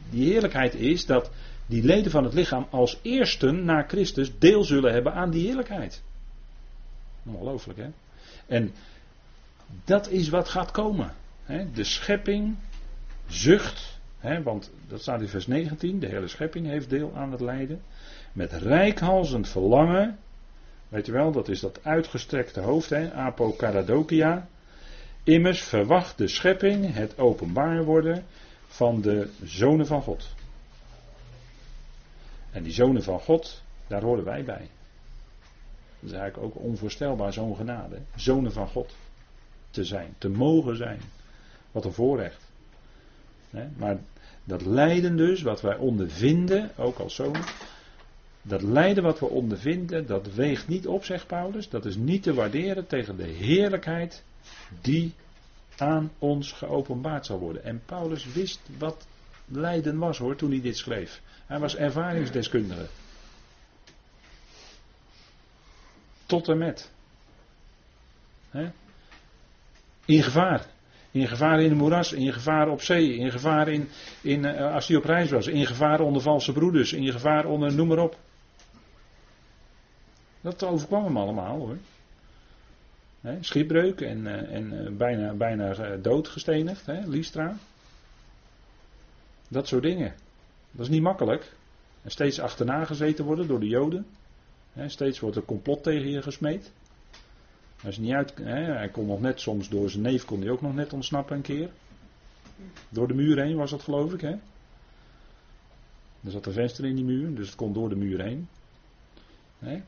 die heerlijkheid is dat die leden van het lichaam als eersten naar Christus deel zullen hebben aan die heerlijkheid. Ongelooflijk, hè? En dat is wat gaat komen. Hè? De schepping zucht want dat staat in vers 19, de hele schepping heeft deel aan het lijden. Met rijkhalzend verlangen, weet je wel, dat is dat uitgestrekte hoofd, he, apokaradokia. Immers verwacht de schepping het openbaar worden van de zonen van God. En die zonen van God, daar horen wij bij. Dat is eigenlijk ook onvoorstelbaar, zo'n genade. Zonen van God te zijn, te mogen zijn. Wat een voorrecht. Maar dat lijden dus, wat wij ondervinden, ook als zoon, dat lijden wat we ondervinden, dat weegt niet op, zegt Paulus. Dat is niet te waarderen tegen de heerlijkheid die aan ons geopenbaard zal worden. En Paulus wist wat lijden was hoor, toen hij dit schreef. Hij was ervaringsdeskundige. Tot en met. In gevaar. In gevaar in de moeras, in gevaar op zee, in gevaar in, in, eh, als hij op reis was, in gevaar onder valse broeders, in gevaar onder noem maar op. Dat overkwam hem allemaal hoor. schipbreuk en, eh, en eh, bijna, bijna doodgestenigd, hè. Dat soort dingen. Dat is niet makkelijk. En steeds achterna gezeten worden door de Joden. steeds wordt er complot tegen je gesmeed. Hij, is niet uit, hij kon nog net, soms door zijn neef kon hij ook nog net ontsnappen een keer. Door de muur heen was dat geloof ik. Hè? Er zat een venster in die muur, dus het kon door de muur heen.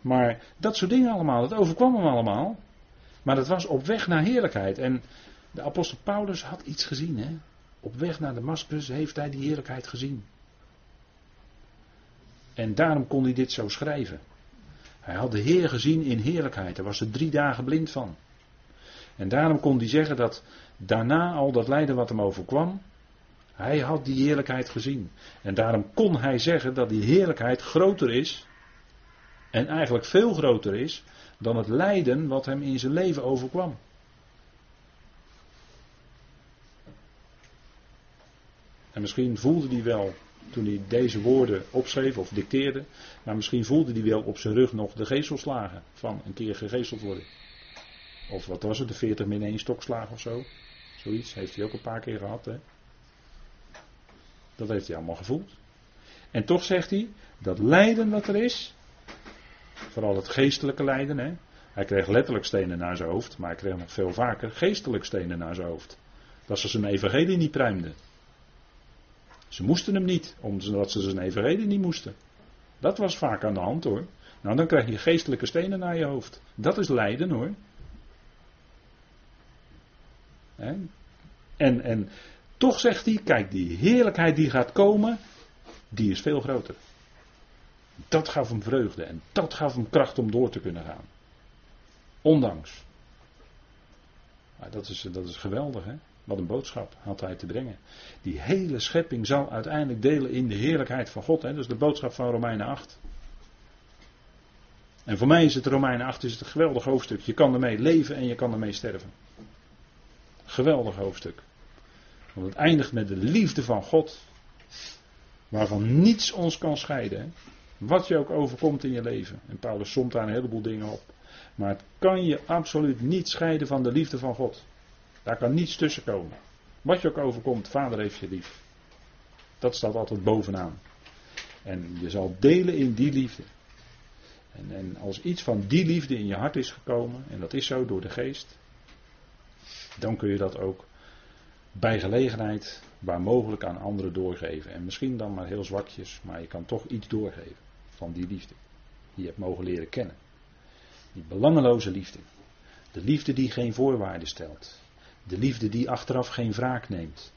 Maar dat soort dingen allemaal, dat overkwam hem allemaal. Maar dat was op weg naar heerlijkheid. En de apostel Paulus had iets gezien. Hè? Op weg naar Damascus heeft hij die heerlijkheid gezien. En daarom kon hij dit zo schrijven. Hij had de Heer gezien in heerlijkheid. Hij was er drie dagen blind van. En daarom kon hij zeggen dat daarna al dat lijden wat hem overkwam, hij had die heerlijkheid gezien. En daarom kon hij zeggen dat die heerlijkheid groter is, en eigenlijk veel groter is, dan het lijden wat hem in zijn leven overkwam. En misschien voelde hij wel toen hij deze woorden opschreef of dicteerde. Maar misschien voelde hij wel op zijn rug nog de geestelslagen van een keer gegeesteld worden. Of wat was het, de 40 min 1 stokslagen of zo. Zoiets heeft hij ook een paar keer gehad. Hè? Dat heeft hij allemaal gevoeld. En toch zegt hij, dat lijden wat er is, vooral het geestelijke lijden. Hè? Hij kreeg letterlijk stenen naar zijn hoofd, maar hij kreeg nog veel vaker geestelijk stenen naar zijn hoofd. Dat ze zijn evangelie niet pruimden. Ze moesten hem niet, omdat ze zijn evenredig niet moesten. Dat was vaak aan de hand hoor. Nou, dan krijg je geestelijke stenen naar je hoofd. Dat is lijden hoor. En, en toch zegt hij, kijk, die heerlijkheid die gaat komen, die is veel groter. Dat gaf hem vreugde en dat gaf hem kracht om door te kunnen gaan. Ondanks. Dat is, dat is geweldig hè. Wat een boodschap had hij te brengen. Die hele schepping zal uiteindelijk delen in de heerlijkheid van God. Hè? Dat de boodschap van Romeinen 8. En voor mij is het Romeinen 8 is het een geweldig hoofdstuk. Je kan ermee leven en je kan ermee sterven. Geweldig hoofdstuk. Want het eindigt met de liefde van God. Waarvan niets ons kan scheiden. Wat je ook overkomt in je leven. En Paulus somt daar een heleboel dingen op. Maar het kan je absoluut niet scheiden van de liefde van God. Daar kan niets tussen komen. Wat je ook overkomt, vader heeft je lief. Dat staat altijd bovenaan. En je zal delen in die liefde. En, en als iets van die liefde in je hart is gekomen, en dat is zo door de geest, dan kun je dat ook bij gelegenheid, waar mogelijk, aan anderen doorgeven. En misschien dan maar heel zwakjes, maar je kan toch iets doorgeven van die liefde. Die je hebt mogen leren kennen. Die belangeloze liefde. De liefde die geen voorwaarden stelt. De liefde die achteraf geen wraak neemt.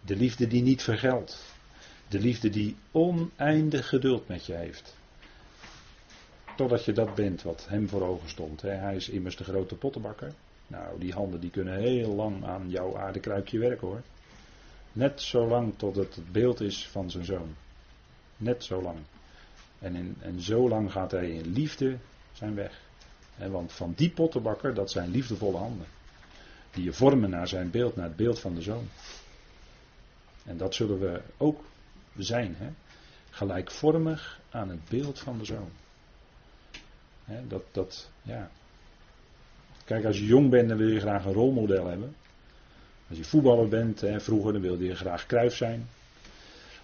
De liefde die niet vergeldt. De liefde die oneindig geduld met je heeft. Totdat je dat bent wat hem voor ogen stond. Hij is immers de grote pottenbakker. Nou, die handen die kunnen heel lang aan jouw aardekruikje werken hoor. Net zo lang tot het beeld is van zijn zoon. Net zo lang. En, in, en zo lang gaat hij in liefde zijn weg. want van die pottenbakker, dat zijn liefdevolle handen. Die je vormen naar zijn beeld, naar het beeld van de zoon. En dat zullen we ook zijn. Hè? Gelijkvormig aan het beeld van de zoon. Hè, dat, dat, ja. Kijk, als je jong bent, dan wil je graag een rolmodel hebben. Als je voetballer bent, hè, vroeger, dan wilde je graag Kruif zijn.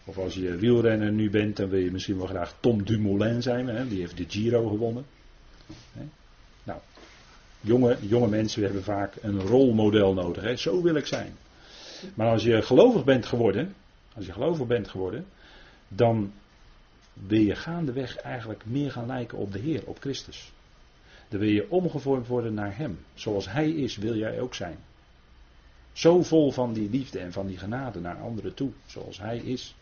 Of als je wielrenner nu bent, dan wil je misschien wel graag Tom Dumoulin zijn. Hè, die heeft de Giro gewonnen. Hè. Jonge, jonge mensen hebben vaak een rolmodel nodig. Hè? Zo wil ik zijn. Maar als je gelovig bent geworden, als je gelovig bent geworden, dan wil je gaandeweg eigenlijk meer gaan lijken op de Heer, op Christus. Dan wil je omgevormd worden naar Hem. Zoals Hij is, wil jij ook zijn. Zo vol van die liefde en van die genade naar anderen toe, zoals Hij is.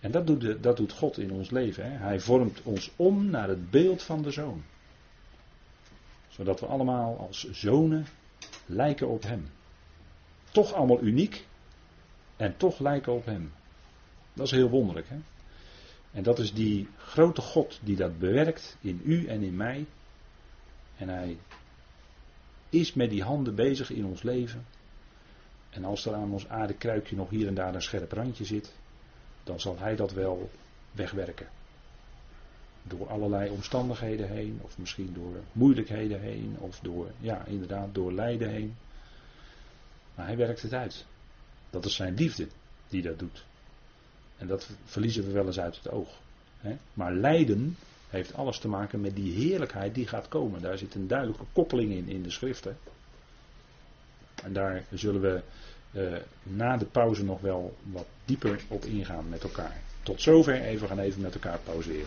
En dat doet, dat doet God in ons leven. Hè? Hij vormt ons om naar het beeld van de Zoon. Zodat we allemaal als zonen lijken op Hem. Toch allemaal uniek en toch lijken op Hem. Dat is heel wonderlijk. Hè? En dat is die grote God die dat bewerkt in u en in mij. En hij is met die handen bezig in ons leven. En als er aan ons aardekruikje nog hier en daar een scherp randje zit, dan zal hij dat wel wegwerken. Door allerlei omstandigheden heen, of misschien door moeilijkheden heen, of door, ja, inderdaad, door lijden heen. Maar hij werkt het uit. Dat is zijn liefde die dat doet. En dat verliezen we wel eens uit het oog. Maar lijden heeft alles te maken met die heerlijkheid die gaat komen. Daar zit een duidelijke koppeling in in de schriften. En daar zullen we uh, na de pauze nog wel wat dieper op ingaan met elkaar. Tot zover even gaan even met elkaar pauzeren.